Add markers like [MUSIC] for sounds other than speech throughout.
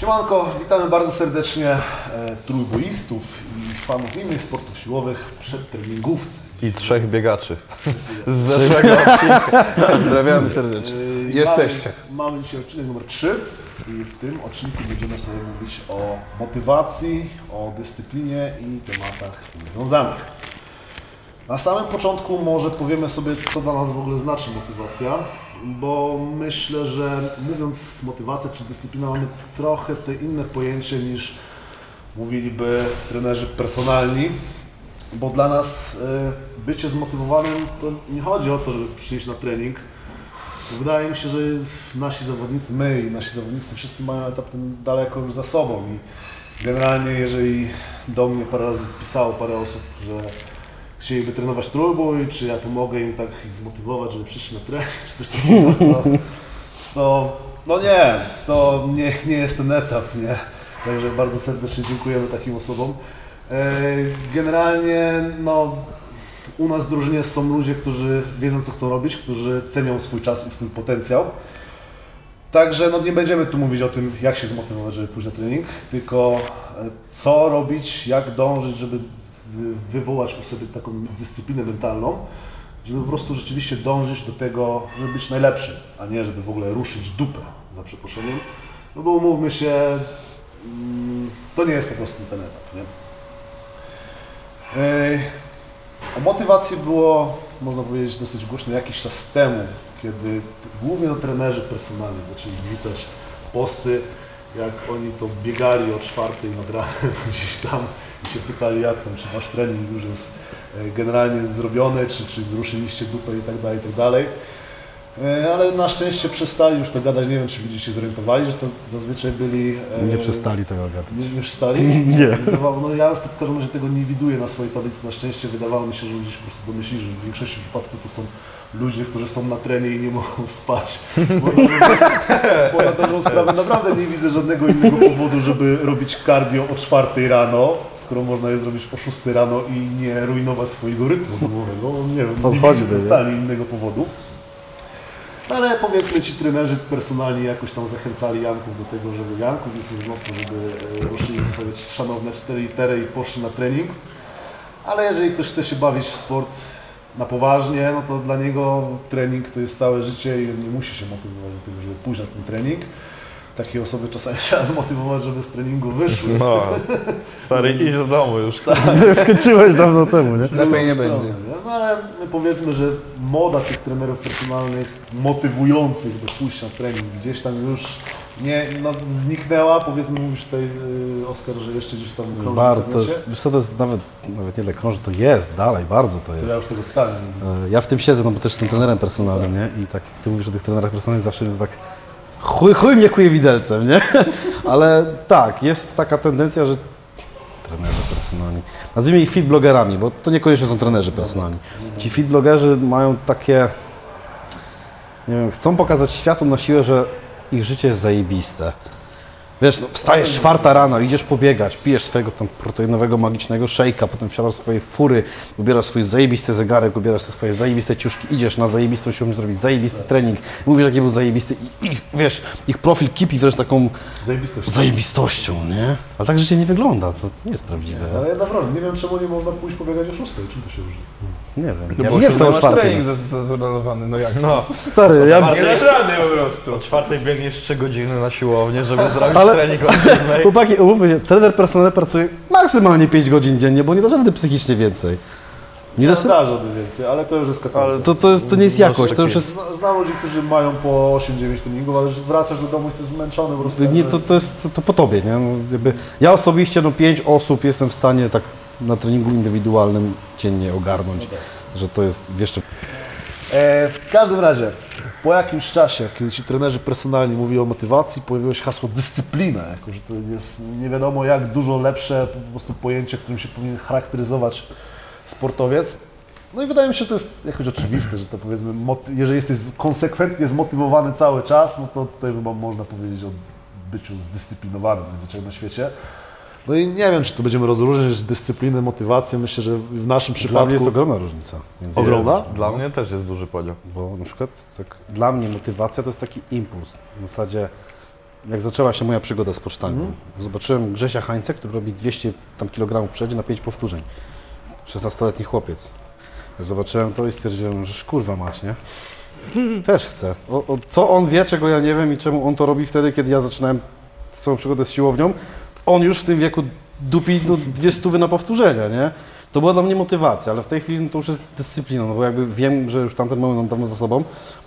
Siemanko, witamy bardzo serdecznie e, trójboistów i fanów innych sportów siłowych w przedtreningówce. I trzech biegaczy. [LAUGHS] Z zeszłego odcinka. Pozdrawiamy serdecznie. E, Jesteście. Mamy, mamy dzisiaj odcinek numer 3 i w tym odcinku będziemy sobie mówić o motywacji, o dyscyplinie i tematach z tym związanych. Na samym początku może powiemy sobie, co dla nas w ogóle znaczy motywacja, bo myślę, że mówiąc motywacja czy dyscyplina mamy trochę te inne pojęcie niż mówiliby trenerzy personalni, bo dla nas y, bycie zmotywowanym to nie chodzi o to, żeby przyjść na trening. Wydaje mi się, że nasi zawodnicy, my i nasi zawodnicy wszyscy mają etap ten daleko już za sobą i generalnie jeżeli do mnie parę razy pisało parę osób, że chcieliby trenować trójbój, czy ja pomogę im tak ich zmotywować, żeby przyszli na trening, [LAUGHS] czy coś takiego, to, to no nie, to nie, nie jest ten etap, nie. Także bardzo serdecznie dziękujemy takim osobom. E, Generalnie no, u nas w drużynie są ludzie, którzy wiedzą co chcą robić, którzy cenią swój czas i swój potencjał. Także no, nie będziemy tu mówić o tym, jak się zmotywować, żeby pójść na trening, tylko e, co robić, jak dążyć, żeby wywołać u sobie taką dyscyplinę mentalną, żeby po prostu rzeczywiście dążyć do tego, żeby być najlepszym, a nie żeby w ogóle ruszyć dupę, za przeproszeniem. No bo umówmy się, mm, to nie jest po prostu ten etap, nie? O motywacji było, można powiedzieć, dosyć głośno jakiś czas temu, kiedy głównie no, trenerzy personalni zaczęli wrzucać posty, jak oni to biegali o czwartej nad ranem [LAUGHS] gdzieś tam i się pytali, jak tam, czy wasz trening już jest generalnie zrobiony, czy, czy ruszyliście dupę i tak dalej, i tak dalej. E, Ale na szczęście przestali już to gadać, nie wiem, czy ludzie się zorientowali, że to zazwyczaj byli... e, Nie przestali tego gadać. nie, nie przestali? Nie. Wydawało, no ja już to w każdym razie tego nie widuję na swojej tablicy. Na szczęście wydawało mi się, że ludzie się po prostu domyślili, że w większości przypadków to są ludzie, którzy są na trenie i nie mogą spać. [LAUGHS] Bo na, [LAUGHS] bo na dobrą sprawę naprawdę nie widzę żadnego innego powodu, żeby robić cardio o 4 rano, skoro można je zrobić o 6 rano i nie rujnować swojego rytmu domowego. Nie wiem, nie widzę nie? totalnie innego powodu. Ale powiedzmy ci trenerzy personalni jakoś tam zachęcali Janków do tego, żeby Janków i Sezonowców, żeby e, ruszyli swoje szanowne 4 litery i poszli na trening. Ale jeżeli ktoś chce się bawić w sport na poważnie, no to dla niego trening to jest całe życie i on nie musi się motywować do tego, żeby pójść na ten trening. Takie osoby czasami [LAUGHS] trzeba zmotywować, żeby z treningu wyszły. No, stary, idź do domu już. [LAUGHS] Skończyłeś dawno temu, nie? Lepiej nie będzie. stronę, nie? No ale powiedzmy, że moda tych trenerów personalnych motywujących do pójścia na trening gdzieś tam już nie, no, zniknęła. Powiedzmy, mówisz tutaj y, Oskar, że jeszcze gdzieś tam krąży Bardzo, jest, wiesz co, to jest nawet, nawet nie ile krąży, to jest dalej, bardzo to To ja jest. już tego widzę. E, Ja w tym siedzę, no bo też jestem trenerem personalnym, nie? I tak jak ty mówisz o tych trenerach personalnych, zawsze mnie tak chuj, chuj mnie kuje widelcem, nie? [LAUGHS] Ale tak, jest taka tendencja, że trenerzy personalni, nazwijmy ich fit blogerami, bo to niekoniecznie są trenerzy personalni. Ci fit blogerzy mają takie, nie wiem, chcą pokazać światu na siłę, że ich życie jest zajebiste. Wiesz, no, wstajesz czwarta rano, idziesz pobiegać, pijesz swojego tam proteinowego, magicznego szejka, potem wsiadasz w swoje fury, ubierasz swój zajebisty zegarek, ubierasz te swoje zajebiste ciuszki, idziesz na zajebistą siłę, zrobić zajebisty trening, mówisz, jaki był zajebisty i, i wiesz, ich profil kipi wręcz taką Zajebistość. zajebistością, nie? Ale tak życie nie wygląda, to nie jest prawdziwe. Ale ja naprawdę nie wiem, czemu nie można pójść pobiegać o 6. Czym to się różni? Nie wiem, No ja bo nie wstałem masz czwartej. trening zazorowany, no jak? No, Stary, ja, Nie dasz rady po prostu. o czwartej biegniesz 3 godziny na siłownię, żeby zrobić Ale- trening o 7. chłopaki, umówmy się, trener personalny pracuje maksymalnie 5 godzin dziennie, bo nie da rady psychicznie więcej. Nie Nie da zdarza by więcej, ale to już jest katalog. To, to, jest, to nie jest jakość, to już jest... Zna- Znam ludzi, którzy mają po 8-9 treningów, ale wracasz do domu i jesteś zmęczony po prostu. Nie, to, to jest to po tobie, nie? No, jakby ja osobiście, no pięć osób jestem w stanie tak na treningu indywidualnym dziennie ogarnąć, że to jest, wiesz, czy- E, w każdym razie, po jakimś czasie, kiedy ci trenerzy personalni mówili o motywacji, pojawiło się hasło dyscyplina, jako że to jest nie wiadomo jak dużo lepsze po prostu pojęcie, którym się powinien charakteryzować sportowiec. No i wydaje mi się, że to jest jakoś oczywiste, że to powiedzmy, jeżeli jesteś konsekwentnie zmotywowany cały czas, no to tutaj chyba można powiedzieć o byciu zdyscyplinowanym najzwyczajniej na świecie. No i nie wiem, czy tu będziemy rozróżniać dyscyplinę, motywację. Myślę, że w naszym dla przypadku... mnie jest ogromna różnica. Ogromna? Dla mnie też jest duży podział. Bo na przykład tak, dla mnie motywacja to jest taki impuls. W zasadzie jak zaczęła się moja przygoda z pocztami. Zobaczyłem Grzesia Hańce, który robi 200 tam kilogramów przedzie na 5 powtórzeń. 16-letni chłopiec. Zobaczyłem to i stwierdziłem, że kurwa mać, nie? Też chcę. O, o, co on wie, czego ja nie wiem i czemu on to robi wtedy, kiedy ja zaczynałem swoją przygodę z siłownią. On już w tym wieku dupi no, dwie stówy na powtórzenia, nie? To była dla mnie motywacja, ale w tej chwili no, to już jest dyscyplina, no bo jakby wiem, że już tamten moment mam dawno za sobą,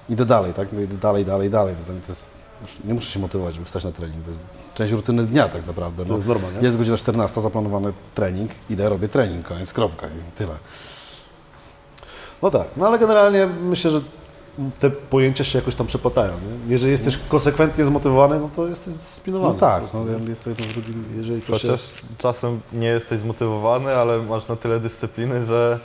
idę dalej, tak? No, idę dalej, dalej, dalej, więc dla mnie to jest, nie muszę się motywować, żeby wstać na trening, to jest część rutyny dnia tak naprawdę. To No. jest norma, nie? Jest godzina 14, zaplanowany trening, idę, robię trening, koniec, kropka i tyle. No tak, no ale generalnie myślę, że te pojęcia się jakoś tam przeplatają. Nie? Jeżeli jesteś konsekwentnie zmotywowany, no to jesteś zdyscyplinowany. No tak, no, jest to jedno z drugim. Jeżeli to się... Chociaż czasem nie jesteś zmotywowany, ale masz na tyle dyscypliny, że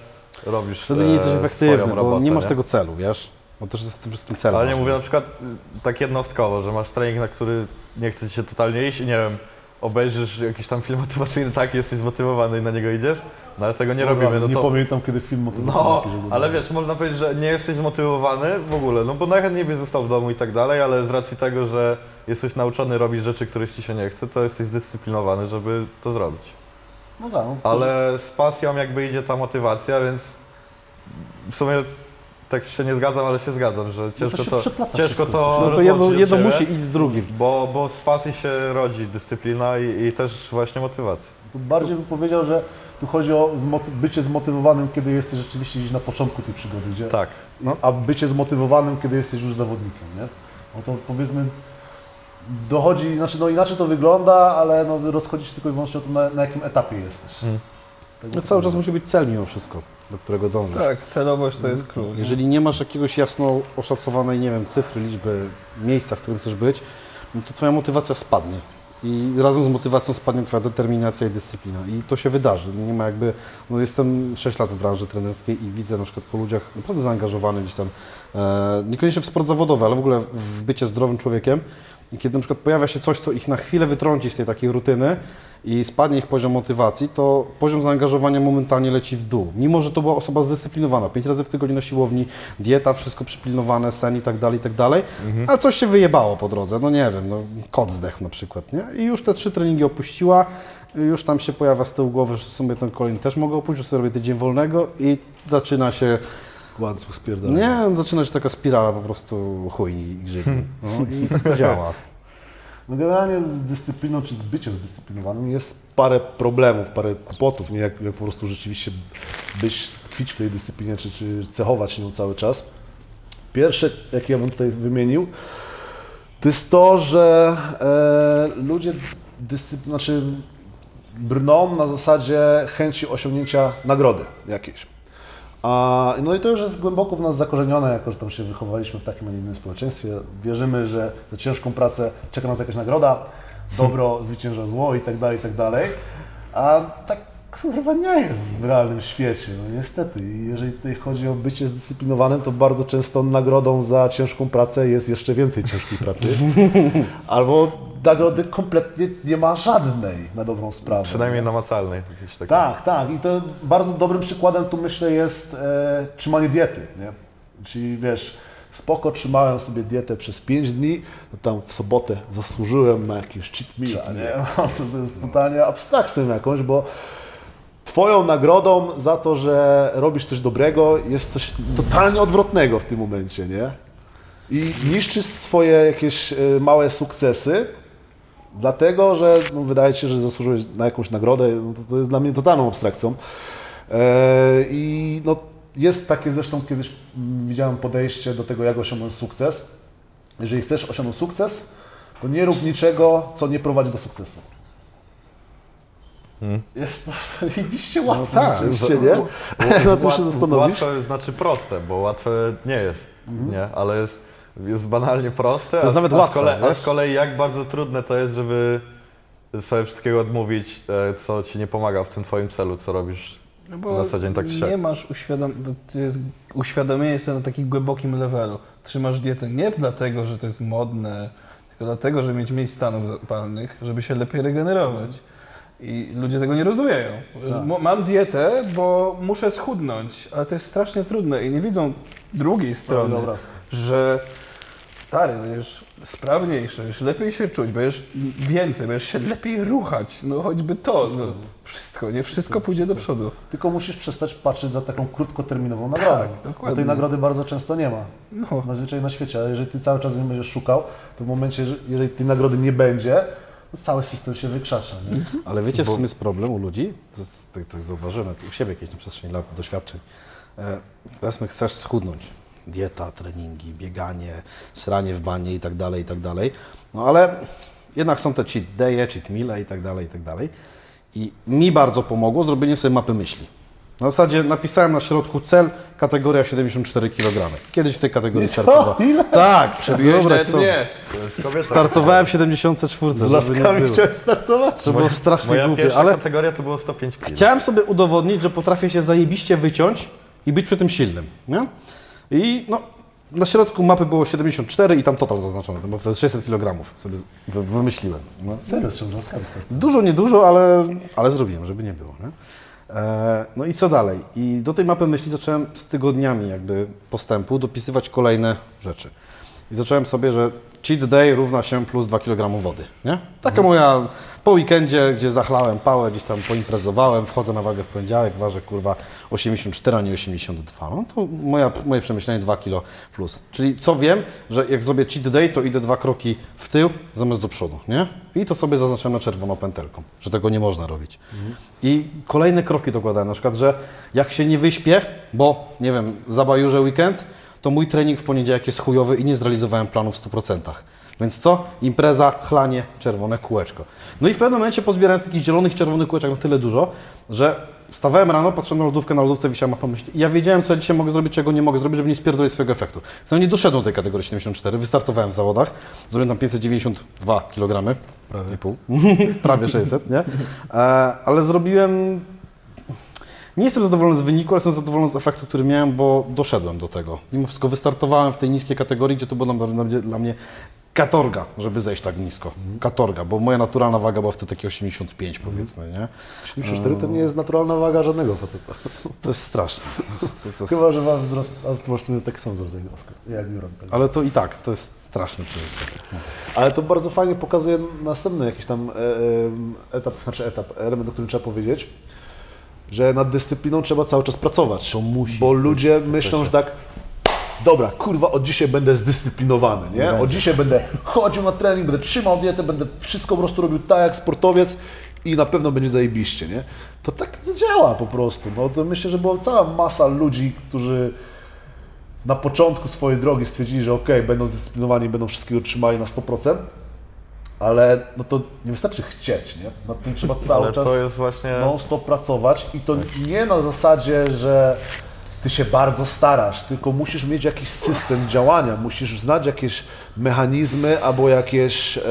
robisz Wtedy nie jesteś efektywny, bo robotę, nie masz tego celu, wiesz? Bo też jest w tym wszystkim cel. Ale nie mówię na przykład y, tak jednostkowo, że masz trening, na który nie chce ci się totalnie iść i nie wiem, obejrzysz jakiś tam film motywacyjny, tak, jesteś zmotywowany i na niego idziesz, no ale tego nie robimy, no nie to... pamiętam, kiedy film motywacyjny No, oglądałem. ale wiesz, można powiedzieć, że nie jesteś zmotywowany w ogóle, no bo najchętniej byś został w domu i tak dalej, ale z racji tego, że jesteś nauczony robić rzeczy, których ci się nie chce, to jesteś zdyscyplinowany, żeby to zrobić. No tak, no, Ale z pasją jakby idzie ta motywacja, więc w sumie tak się nie zgadzam, ale się zgadzam, że ciężko się to, przeplata ciężko to No to jedno, jedno musi iść z drugim. Bo, bo z pasji się rodzi dyscyplina i, i też właśnie motywacja. Tu bardziej bym powiedział, że tu chodzi o zmoty- bycie zmotywowanym, kiedy jesteś rzeczywiście gdzieś na początku tej przygody, gdzie, Tak. no, a bycie zmotywowanym, kiedy jesteś już zawodnikiem, nie? No to powiedzmy, dochodzi, znaczy no inaczej to wygląda, ale no rozchodzi się tylko i wyłącznie o to, na, na jakim etapie jesteś. Mm. Tak No cały czas musi być cel mimo wszystko, do którego dążysz. Tak, celowość to jest klucz. Jeżeli nie masz jakiegoś jasno oszacowanej, nie wiem, cyfry, liczby, miejsca, w którym chcesz być, no to twoja motywacja spadnie. I razem z motywacją spadnie twoja determinacja i dyscyplina. I to się wydarzy. Nie ma jakby, no jestem 6 lat w branży trenerskiej i widzę na przykład po ludziach naprawdę zaangażowanych gdzieś tam, e, niekoniecznie w sport zawodowy, ale w ogóle w bycie zdrowym człowiekiem. I kiedy na przykład pojawia się coś, co ich na chwilę wytrąci z tej takiej rutyny i spadnie ich poziom motywacji, to poziom zaangażowania momentalnie leci w dół. Mimo, że to była osoba zdyscyplinowana, pięć razy w tygodniu na siłowni, dieta, wszystko przypilnowane, sen i tak dalej, i tak dalej, ale coś się wyjebało po drodze, no nie wiem, no, kot zdechł na przykład, nie? I już te trzy treningi opuściła, już tam się pojawia z tyłu głowy, że w sumie ten kolejny też mogę opuścić, że sobie robię tydzień wolnego i zaczyna się, Łańcuch spierdala. nie, zaczyna się taka spirala po prostu chujni i grzybni. [LAUGHS] No i tak to działa. No generalnie z dyscypliną, czy z byciem zdyscyplinowanym jest parę problemów, parę kłopotów, nie? Jak, jak po prostu rzeczywiście być, tkwić w tej dyscyplinie, czy, czy cechować nią cały czas. Pierwsze, jakie ja bym tutaj wymienił, to jest to, że e, ludzie dyscypl- znaczy brną na zasadzie chęci osiągnięcia nagrody jakiejś. A, no i to już jest głęboko w nas zakorzenione, jako że tam się wychowaliśmy w takim, a nie innym społeczeństwie. Wierzymy, że za ciężką pracę czeka nas jakaś nagroda, dobro zwycięża zło i tak dalej, i tak dalej. A tak kurwa nie jest w realnym świecie, no niestety. I jeżeli tutaj chodzi o bycie zdyscyplinowanym, to bardzo często nagrodą za ciężką pracę jest jeszcze więcej ciężkiej pracy. [LAUGHS] Albo nagrody kompletnie nie ma żadnej na dobrą sprawę. Przynajmniej namacalnej. Jakieś. Tak, tak. I to bardzo dobrym przykładem tu myślę jest e, trzymanie diety, nie? Czyli wiesz, spoko trzymałem sobie dietę przez 5 dni, no tam w sobotę zasłużyłem na jakiegoś cheat meala, nie? No, [LAUGHS] to jest totalnie abstrakcją jakąś, bo Twoją nagrodą za to, że robisz coś dobrego jest coś totalnie odwrotnego w tym momencie, nie? I niszczysz swoje jakieś e, małe sukcesy, dlatego, że no, wydaje się, że zasłużyłeś na jakąś nagrodę, no, to, to jest dla mnie totalną abstrakcją. E, I no, jest takie zresztą kiedyś widziałem podejście do tego, jak osiągnąć sukces. Jeżeli chcesz osiągnąć sukces, to nie rób niczego, co nie prowadzi do sukcesu. Jest to [LAUGHS] zajebiście łatwe, tak, rzeczywiście, nie? [LAUGHS] Na tym się Łat- zastanowisz. Łatwe znaczy proste, bo łatwe nie jest, nie? Ale jest, jest banalnie proste. To jest a, nawet a łatwe, Z kolei, a z kolei jak bardzo trudne to jest, żeby sobie wszystkiego odmówić, e, co ci nie pomaga w tym twoim celu, co robisz No bo na co dzień tak nie siak. masz uświadom... to jest uświadomienie sobie na takim głębokim levelu. Trzymasz dietę nie dlatego, że to jest modne, tylko dlatego, żeby mieć mniej stanów zapalnych, żeby się lepiej regenerować. I ludzie tego nie rozumieją. Mo- Mam dietę, bo muszę schudnąć, ale to jest strasznie trudne i nie widzą drugiej strony, że Stary, będziesz sprawniejszy, będziesz lepiej się czuć, będziesz więcej, będziesz się lepiej ruchać. No choćby to. Wszystko, no, wszystko nie? Wszystko pójdzie do przodu. Tylko musisz przestać patrzeć za taką krótkoterminową nagrodą. Bo dokładnie. tej nagrody bardzo często nie ma. No. Zazwyczaj na świecie, ale jeżeli ty cały czas nie będziesz szukał, to w momencie, że- jeżeli tej nagrody nie będzie, to cały system się wykrzacza. Nie? Ale wiecie, w czym jest problem u ludzi? To jest, tak, tak zauważyłem u siebie jakieś na przestrzeni lat doświadczeń. E, powiedzmy, chcesz schudnąć. Dieta, treningi, bieganie, sranie w banie i tak dalej, i tak dalej. No ale jednak są te cheat day'e, cheat meale i tak dalej, i tak dalej. I mi bardzo pomogło zrobienie sobie mapy myśli. Na zasadzie napisałem na środku cel, kategoria 74 kg. Kiedyś w tej kategorii startowałem. Tak, wyobraź sobie. Startowałem w 74, Z laskami było. chciałeś startować? To było strasznie Moja głupie, pierwsza ale kategoria to było 105 kg. chciałem sobie udowodnić, że potrafię się zajebiście wyciąć i być przy tym silnym, nie? I no, na środku mapy było 74 i tam total zaznaczony, bo to jest 600 kg sobie wy- wymyśliłem. No. Serio? Dużo, niedużo, ale, ale zrobiłem, żeby nie było. Nie? E, no i co dalej? I do tej mapy myśli zacząłem z tygodniami jakby postępu dopisywać kolejne rzeczy. I zacząłem sobie, że cheat day równa się plus 2 kg wody. Nie? Taka moja po weekendzie, gdzie zachlałem pałę, gdzieś tam poimprezowałem, wchodzę na wagę w poniedziałek, ważę kurwa 84, a nie 82. No to moja, moje przemyślenie 2 kg plus. Czyli co wiem, że jak zrobię cheat day, to idę dwa kroki w tył zamiast do przodu, nie? I to sobie zaznaczyłem na czerwono pętelką, że tego nie można robić. I kolejne kroki dokładałem, na przykład, że jak się nie wyśpię, bo nie wiem, zabajurzę weekend, to mój trening w poniedziałek jest chujowy i nie zrealizowałem planu w 100%. Więc co? Impreza, chlanie, czerwone kółeczko. No i w pewnym momencie pozbierałem z takich zielonych, czerwonych kółeczek na tyle dużo, że wstawałem rano, patrzyłem na lodówkę, na lodówce wisiała mapa myśli. I ja wiedziałem, co ja dzisiaj mogę zrobić, czego nie mogę zrobić, żeby nie spierdolić swojego efektu. Zatem nie doszedłem do tej kategorii 74, wystartowałem w zawodach, zrobiłem tam 592 kg, prawie pół, [LAUGHS] prawie 600, nie? E, ale zrobiłem nie jestem zadowolony z wyniku, ale jestem zadowolony z efektu, który miałem, bo doszedłem do tego. Mimo wszystko wystartowałem w tej niskiej kategorii, gdzie to było dla, mnie katorga, żeby zejść tak nisko. Katorga, bo moja naturalna waga była wtedy takie 85 powiedzmy, nie? 74 to nie jest naturalna waga żadnego faceta. To jest straszne. To jest, to, jest, Chyba, że was wzrost, a masz taki sam wzrost jak Juran. Tak. ale to i tak, to jest straszne przeżycie. Ale to bardzo fajnie pokazuje następny jakiś tam e, em, etap, znaczy etap, element, o którym trzeba powiedzieć, że nad dyscypliną trzeba cały czas pracować. To musi Bo ludzie w myślą, że tak, dobra, kurwa, od dzisiaj będę zdyscyplinowany, nie? Od dzisiaj będę chodził na trening, będę trzymał dietę, będę wszystko po prostu robił tak jak sportowiec i na pewno będzie zajebiście, nie? To tak nie działa po prostu. No to myślę, że była cała masa ludzi, którzy na początku swojej drogi stwierdzili, że okej, będą zdyscyplinowani, będą wszystkiego trzymali na 100%, ale no to nie wystarczy chcieć, nie? Nad tym trzeba cały czas właśnie... non-stop pracować i to nie na zasadzie, że ty się bardzo starasz, tylko musisz mieć jakiś system działania, musisz znać jakieś mechanizmy albo jakieś e,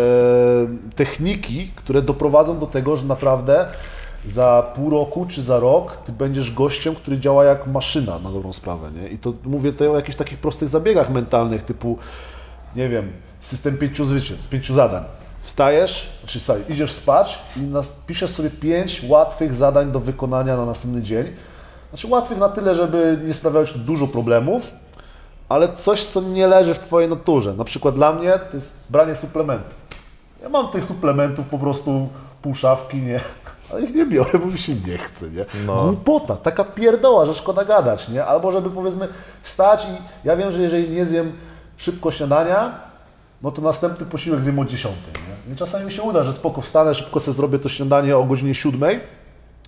techniki, które doprowadzą do tego, że naprawdę za pół roku czy za rok ty będziesz gościem, który działa jak maszyna na dobrą sprawę, nie? I to mówię tutaj o jakichś takich prostych zabiegach mentalnych typu, nie wiem, system pięciu zwycięstw, pięciu zadań. Wstajesz, czy wstajesz, idziesz spać i nas, piszesz sobie pięć łatwych zadań do wykonania na następny dzień. Znaczy łatwych na tyle, żeby nie sprawiało ci dużo problemów, ale coś, co nie leży w Twojej naturze. Na przykład dla mnie to jest branie suplementów. Ja mam tych suplementów po prostu pół szafki, nie? Ale ich nie biorę, bo mi się nie chce, nie? No. Głupota, taka pierdoła, że szkoda gadać, nie? Albo żeby powiedzmy wstać i ja wiem, że jeżeli nie zjem szybko śniadania, no to następny posiłek zjem o 10, nie? I czasami mi się uda, że spoko wstanę, szybko sobie zrobię to śniadanie o godzinie 7,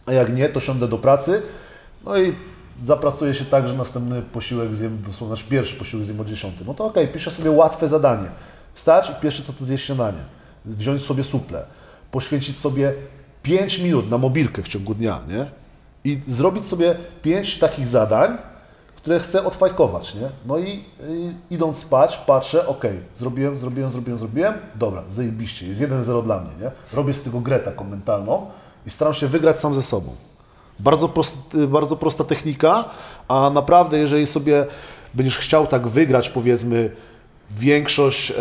a jak nie, to siądę do pracy, no i zapracuję się tak, że następny posiłek zjem, dosłownie nasz pierwszy posiłek zjem o 10. No to okej, piszę sobie łatwe zadanie. Wstać i pierwsze co to zjeść śniadanie. Wziąć sobie suple. Poświęcić sobie 5 minut na mobilkę w ciągu dnia, nie? I zrobić sobie 5 takich zadań, które chcę odfajkować, nie? No i idąc spać, patrzę, okej, zrobiłem, zrobiłem, zrobiłem, zrobiłem, dobra, zajebiście, jest 1-0 dla mnie, nie? Robię z tego grę taką mentalną i staram się wygrać sam ze sobą. Bardzo, prosty, bardzo prosta technika, a naprawdę jeżeli sobie będziesz chciał tak wygrać, powiedzmy, większość, e,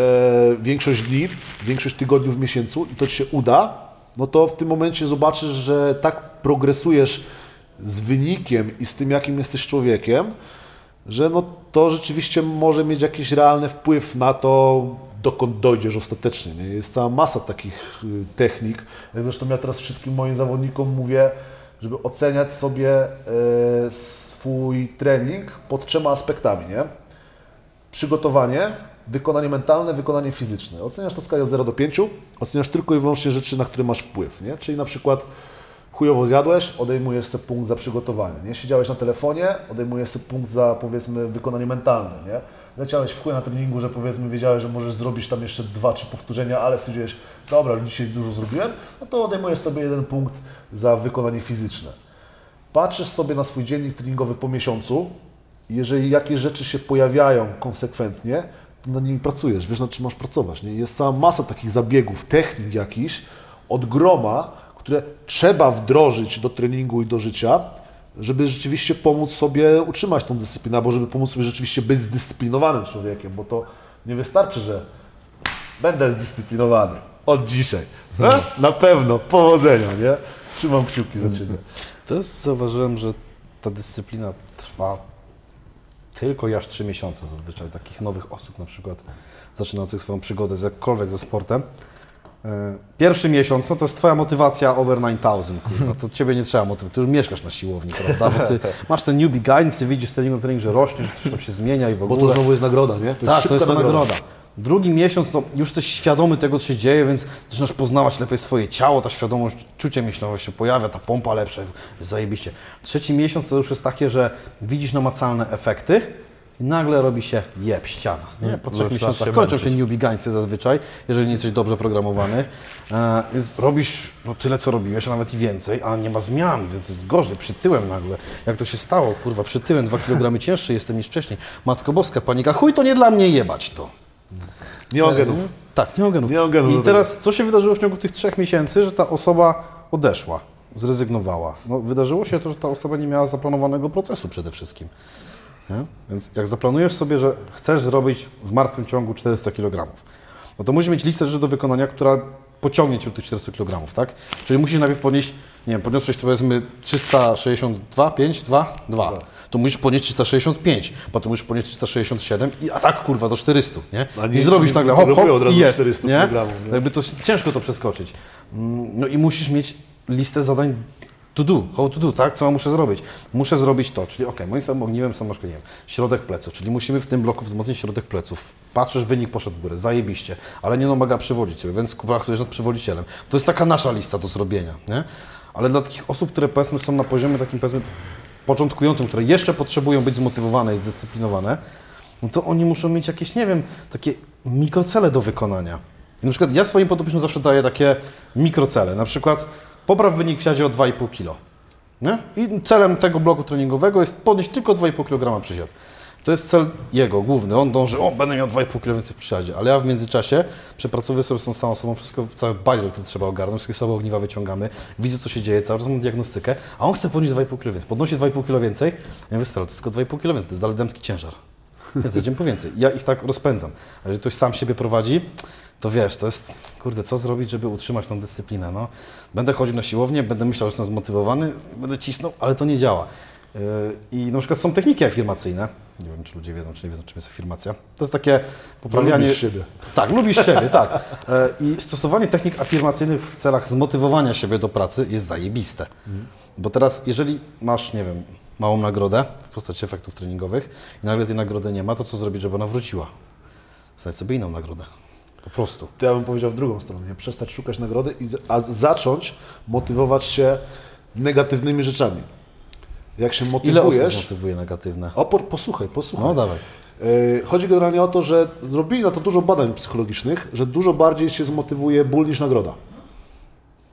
większość dni, większość tygodni w miesiącu i to Ci się uda, no to w tym momencie zobaczysz, że tak progresujesz z wynikiem i z tym, jakim jesteś człowiekiem, że no to rzeczywiście może mieć jakiś realny wpływ na to, dokąd dojdziesz ostatecznie. Nie? Jest cała masa takich y, technik. Jak zresztą ja teraz wszystkim moim zawodnikom mówię, żeby oceniać sobie e, swój trening pod trzema aspektami. Nie? Przygotowanie, wykonanie mentalne, wykonanie fizyczne. Oceniasz to w skali od 0 do 5, oceniasz tylko i wyłącznie rzeczy, na które masz wpływ. Nie? Czyli na przykład chujowo zjadłeś, odejmujesz sobie punkt za przygotowanie. Nie? Siedziałeś na telefonie, odejmujesz sobie punkt za powiedzmy wykonanie mentalne. Nie? Leciałeś w chuj na treningu, że powiedzmy wiedziałeś, że możesz zrobić tam jeszcze dwa, trzy powtórzenia, ale stwierdziłeś, dobra, dzisiaj dużo zrobiłem, no to odejmujesz sobie jeden punkt za wykonanie fizyczne. Patrzysz sobie na swój dziennik treningowy po miesiącu, jeżeli jakieś rzeczy się pojawiają konsekwentnie, to nad nimi pracujesz, wiesz nad czym masz pracować. Nie? Jest cała masa takich zabiegów, technik jakichś od groma, które trzeba wdrożyć do treningu i do życia, żeby rzeczywiście pomóc sobie utrzymać tą dyscyplinę, albo żeby pomóc sobie rzeczywiście być zdyscyplinowanym człowiekiem, bo to nie wystarczy, że będę zdyscyplinowany od dzisiaj. E? Na pewno, powodzenia, nie? Trzymam kciuki za Ciebie. To jest, zauważyłem, że ta dyscyplina trwa tylko aż 3 miesiące zazwyczaj. Takich nowych osób na przykład zaczynających swoją przygodę z jakkolwiek ze sportem. E, Pierwszy miesiąc, no to jest Twoja motywacja over 9000, kurwa, to Ciebie nie trzeba motywować, Ty już mieszkasz na siłowni, prawda, bo Ty [LAUGHS] masz ten newbie guidance, Ty widzisz z treningu na trening, że rośnie, że coś tam się zmienia i w Bo ogóle. to znowu jest nagroda, nie? To tak, to jest ta nagroda. Drugi miesiąc, no już jesteś świadomy tego, co się dzieje, więc zaczynasz poznawać lepiej swoje ciało, ta świadomość, czucie mięśniowe się pojawia, ta pompa lepsza, zajebiście. Trzeci miesiąc to już jest takie, że widzisz namacalne efekty i nagle robi się jeb, ściana. Nie? Po trzech miesiącach się kończą się newbie gańcy zazwyczaj, jeżeli nie jesteś dobrze programowany, e, więc robisz no, tyle, co robiłeś, a nawet i więcej, a nie ma zmian, więc jest gorzej, przytyłem nagle. Jak to się stało? Kurwa, przytyłem, dwa kilogramy cięższy jestem niż wcześniej. Matko Boska, panika, chuj, to nie dla mnie jebać to. Nie ma genów. Tak, nie ma genów. Nie ma genów do I teraz, co się wydarzyło w ciągu tych trzech miesięcy, że ta osoba odeszła, zrezygnowała? No, wydarzyło się to, że ta osoba nie miała zaplanowanego procesu przede wszystkim. Nie? Więc jak zaplanujesz sobie, że chcesz zrobić w martwym ciągu 400 kg, no to musisz mieć listę rzeczy do wykonania, która pociągnie cię do tych 400 kg, tak? Czyli musisz najpierw podnieść, nie wiem, podniosłeś to powiedzmy 362, 5, 2, 2. To musisz podnieść 365, potem musisz podnieść 367 i a tak kurwa do 400, nie? A nie- I zrobisz nagle hop, hop od razu i jest, 400 nie? nie? Jakby to ciężko to przeskoczyć. Mm, No i musisz mieć listę zadań to do, how to do, tak? Co muszę zrobić? Muszę zrobić to, czyli ok, moim samym ogniwem są na nie wiem, środek pleców, czyli musimy w tym bloku wzmocnić środek pleców. Patrzysz, wynik poszedł w górę, zajebiście, ale nie domaga przywodzić ciebie, więc pracujesz nad przywolicielem. To jest taka nasza lista do zrobienia, nie? Ale dla takich osób, które powiedzmy są na poziomie takim powiedzmy początkującym, które jeszcze potrzebują być zmotywowane i zdyscyplinowane, no to oni muszą mieć jakieś, nie wiem, takie mikrocele do wykonania. I na przykład ja swoim podopiecznym zawsze daję takie mikrocele, na przykład popraw wynik w siadzie o 2,5 kg. Nie? I celem tego bloku treningowego jest podnieść tylko 2,5 kg przysiad. To jest cel jego główny. On dąży, o, będę miał 2,5 kg więcej w przysiadzie, ale ja w międzyczasie przepracowuję sobie z tą samą osobą wszystko, cały baziel, który trzeba ogarnąć, wszystkie słabe ogniwa wyciągamy, widzę, co się dzieje, cały czas mam diagnostykę, a on chce podnieść 2,5 kg więcej. Podnosi 2,5 kg więcej, ja mówię, stary, to jest tylko 2,5 kg więcej, to jest dalej damski ciężar. Więc jedziemy po więcej. Ja ich tak rozpędzam. A jeżeli ktoś sam siebie prowadzi, to wiesz, to jest, kurde, co zrobić, żeby utrzymać tą dyscyplinę, no. Będę chodził na siłownię, będę myślał, że jestem zmotywowany, będę cisnął, ale to nie działa. Yy, I na przykład są techniki afirmacyjne. Nie wiem, czy ludzie wiedzą, czy nie wiedzą, czym jest afirmacja. To jest takie poprawianie... lubisz siebie. Tak, lubisz [LAUGHS] siebie, tak. E, I stosowanie technik afirmacyjnych w celach zmotywowania siebie do pracy jest zajebiste. Bo teraz, jeżeli masz, nie wiem, małą nagrodę w postaci efektów treningowych i nagle tej nagrody nie ma, to co zrobić, żeby ona wróciła? Znajdź sobie inną nagrodę. Po prostu. To ja bym powiedział w drugą stronę, nie? przestać szukać nagrody, i, a zacząć motywować się negatywnymi rzeczami. Jak się Ile osób motywujesz... zmotywuje negatywne? O, po, posłuchaj, posłuchaj. No dawaj. Yy, Chodzi generalnie o to, że robili na to dużo badań psychologicznych, że dużo bardziej się zmotywuje ból niż nagroda.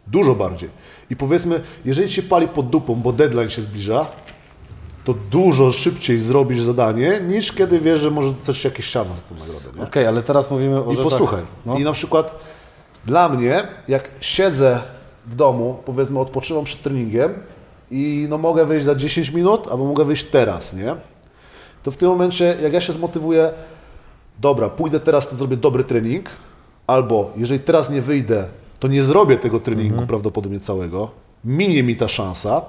Dużo bardziej. I powiedzmy, jeżeli ci się pali pod dupą, bo deadline się zbliża, to dużo szybciej zrobisz zadanie, niż kiedy wiesz, że może dostać jakieś siano za tą nagrodę. Okej, ale teraz mówimy o I rzeczach... posłuchaj. No. I na przykład dla mnie, jak siedzę w domu, powiedzmy odpoczywam przed treningiem i no mogę wyjść za 10 minut, albo mogę wyjść teraz, nie? To w tym momencie, jak ja się zmotywuję, dobra, pójdę teraz, to zrobię dobry trening, albo jeżeli teraz nie wyjdę, to nie zrobię tego treningu prawdopodobnie całego, minie mi ta szansa,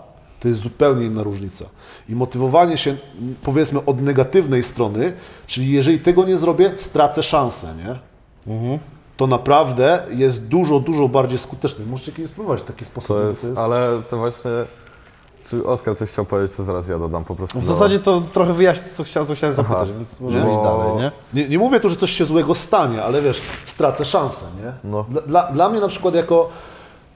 To jest zupełnie inna różnica. I motywowanie się, powiedzmy, od negatywnej strony, czyli jeżeli tego nie zrobię, stracę szansę, nie? To naprawdę jest dużo, dużo bardziej skuteczne. Możecie kiedyś spróbować w taki sposób. To bo jest, ale to właśnie... Czy Oskar coś chciał powiedzieć, to zaraz ja dodam po prostu. W zasadzie to trochę wyjaśni, co chciałem, co chciałem zapytać, Aha. więc możemy Nie? iść Bo- dalej, nie? Nie, nie mówię tu, że coś się złego stanie, ale wiesz, stracę szansę, nie? No. Dla, dla mnie na przykład jako,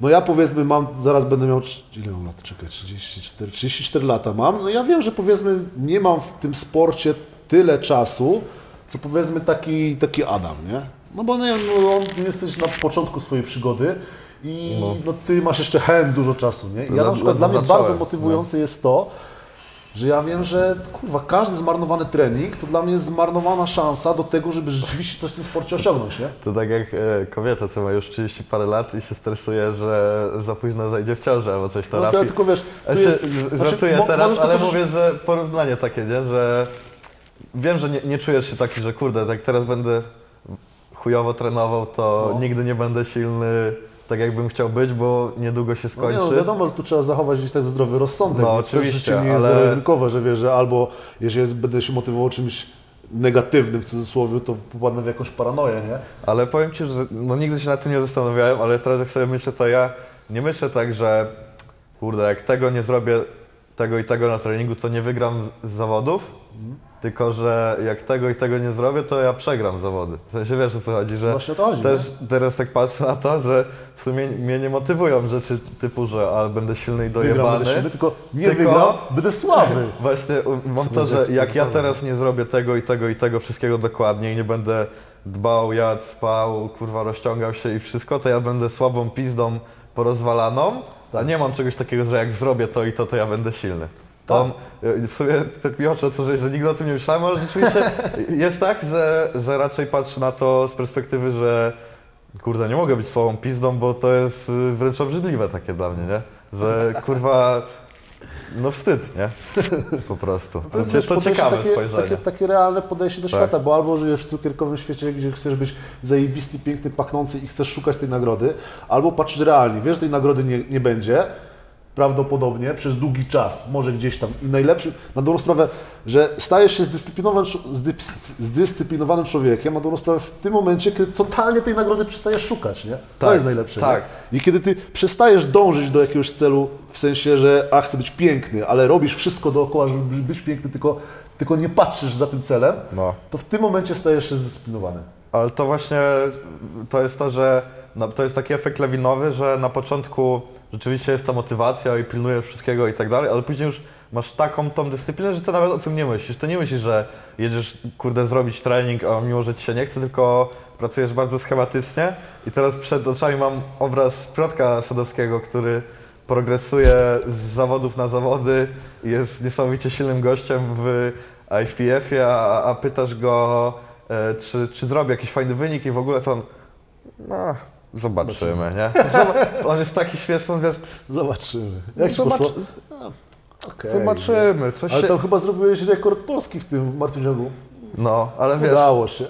no ja powiedzmy mam, zaraz będę miał, ile mam lat, czekaj, 34, 34 lata mam, no ja wiem, że powiedzmy nie mam w tym sporcie tyle czasu, co powiedzmy taki, taki Adam, nie? No bo no, on, jesteś na początku swojej przygody i no. ty masz jeszcze hen dużo czasu, nie? I ja na przykład dla mnie bardzo motywujące jest to, że ja wiem, że kurwa, każdy zmarnowany trening to dla mnie jest zmarnowana szansa do tego, żeby rzeczywiście coś w tym sporcie osiągnąć, nie? To tak jak e, kobieta, co ma już 30 parę lat i się stresuje, że za późno zajdzie w ciążę albo coś to No to rafi. ja tylko wiesz, Ja tu się jest, żartuję mo- teraz, ale mówię, że porównanie takie, nie? Że wiem, że nie, nie czujesz się taki, że kurde, tak teraz będę chujowo trenował, to No. nigdy nie będę silny tak jakbym chciał być, bo niedługo się No nie, skończy. no wiadomo, że tu trzeba zachować gdzieś tak zdrowy rozsądek. No, oczywiście, życie nie jest ale- zero-jedynkowe, że wiesz, że albo jeżeli jest, będę się motywował czymś negatywnym w cudzysłowie, to popadnę w jakąś paranoję, nie? Ale powiem Ci, że no, nigdy się nad tym nie zastanawiałem, ale teraz jak sobie myślę, to ja nie myślę tak, że kurde, jak tego nie zrobię, tego i tego na treningu, to nie wygram z, z zawodów, tylko że jak tego i tego nie zrobię, to ja przegram zawody. W sensie wiesz o co chodzi, że Właśnie o to chodzi, też teraz tak patrzę na to, że w sumie mnie nie motywują rzeczy typu, że ale będę silny i Wygram, dojebany. będę silny, tylko nie Tylko- wygram, będę słaby. [LAUGHS] Właśnie um, mam Co to, będzie że jak ja teraz nie zrobię tego i tego i tego wszystkiego dokładnie i nie będę dbał, jadł, spał, kurwa rozciągał się i wszystko, to ja będę słabą pizdą porozwalaną, a nie mam czegoś takiego, że jak zrobię to i to, to ja będę silny. To y, w sumie tak mi oczy otworzyłeś, że nigdy o tym nie myślałem, ale rzeczywiście [LAUGHS] jest tak, że, że raczej patrzę na to z perspektywy, że kurde, nie mogę być słabą pizdą, bo to jest y, wręcz obrzydliwe takie dla mnie, nie? Że kurwa, no wstyd, nie? [LAUGHS] Po prostu. To, jest, to, to ciekawe takie, spojrzenie. Takie, takie realne podejście do Tak. świata, bo albo żyjesz w cukierkowym świecie, gdzie chcesz być zajebisty, piękny, pachnący i chcesz szukać tej nagrody, albo patrzysz realnie, wiesz, że tej nagrody nie, nie będzie, prawdopodobnie przez długi czas, może gdzieś tam. I najlepszy, na dobrą sprawę, że stajesz się zdyscyplinowanym, zdys- zdyscyplinowanym człowiekiem, na dobrą sprawę w tym momencie, kiedy totalnie tej nagrody przestajesz szukać, nie? To Tak, jest najlepsze. tak. Nie? I kiedy ty przestajesz dążyć do jakiegoś celu, w sensie, że a, chcę być piękny, ale robisz wszystko dookoła, żeby być piękny, tylko, tylko nie patrzysz za tym celem, No. to w tym momencie stajesz się zdyscyplinowany. Ale to właśnie to jest to, że no, to jest taki efekt lawinowy, że na początku rzeczywiście jest ta motywacja i pilnujesz wszystkiego i tak dalej, ale później już masz taką tą dyscyplinę, że ty nawet o tym nie myślisz. Ty nie myślisz, że jedziesz, kurde, zrobić trening, a mimo, że ci się nie chce, tylko pracujesz bardzo schematycznie i teraz przed oczami mam obraz Piotrka Sadowskiego, który progresuje z zawodów na zawody i jest niesamowicie silnym gościem w IFPF-ie, a, a pytasz go, e, czy, czy zrobi jakiś fajny wynik i w ogóle to on, no, zobaczymy, nie? Zob- on jest taki śmieszny, on wiesz, Zobaczymy. Jak ci Zobacz- poszło? A, okej. zobaczymy, coś Ale się... tam chyba zrobiłeś rekord polski w tym w martwym ciągu. No, ale wiesz, Udało się.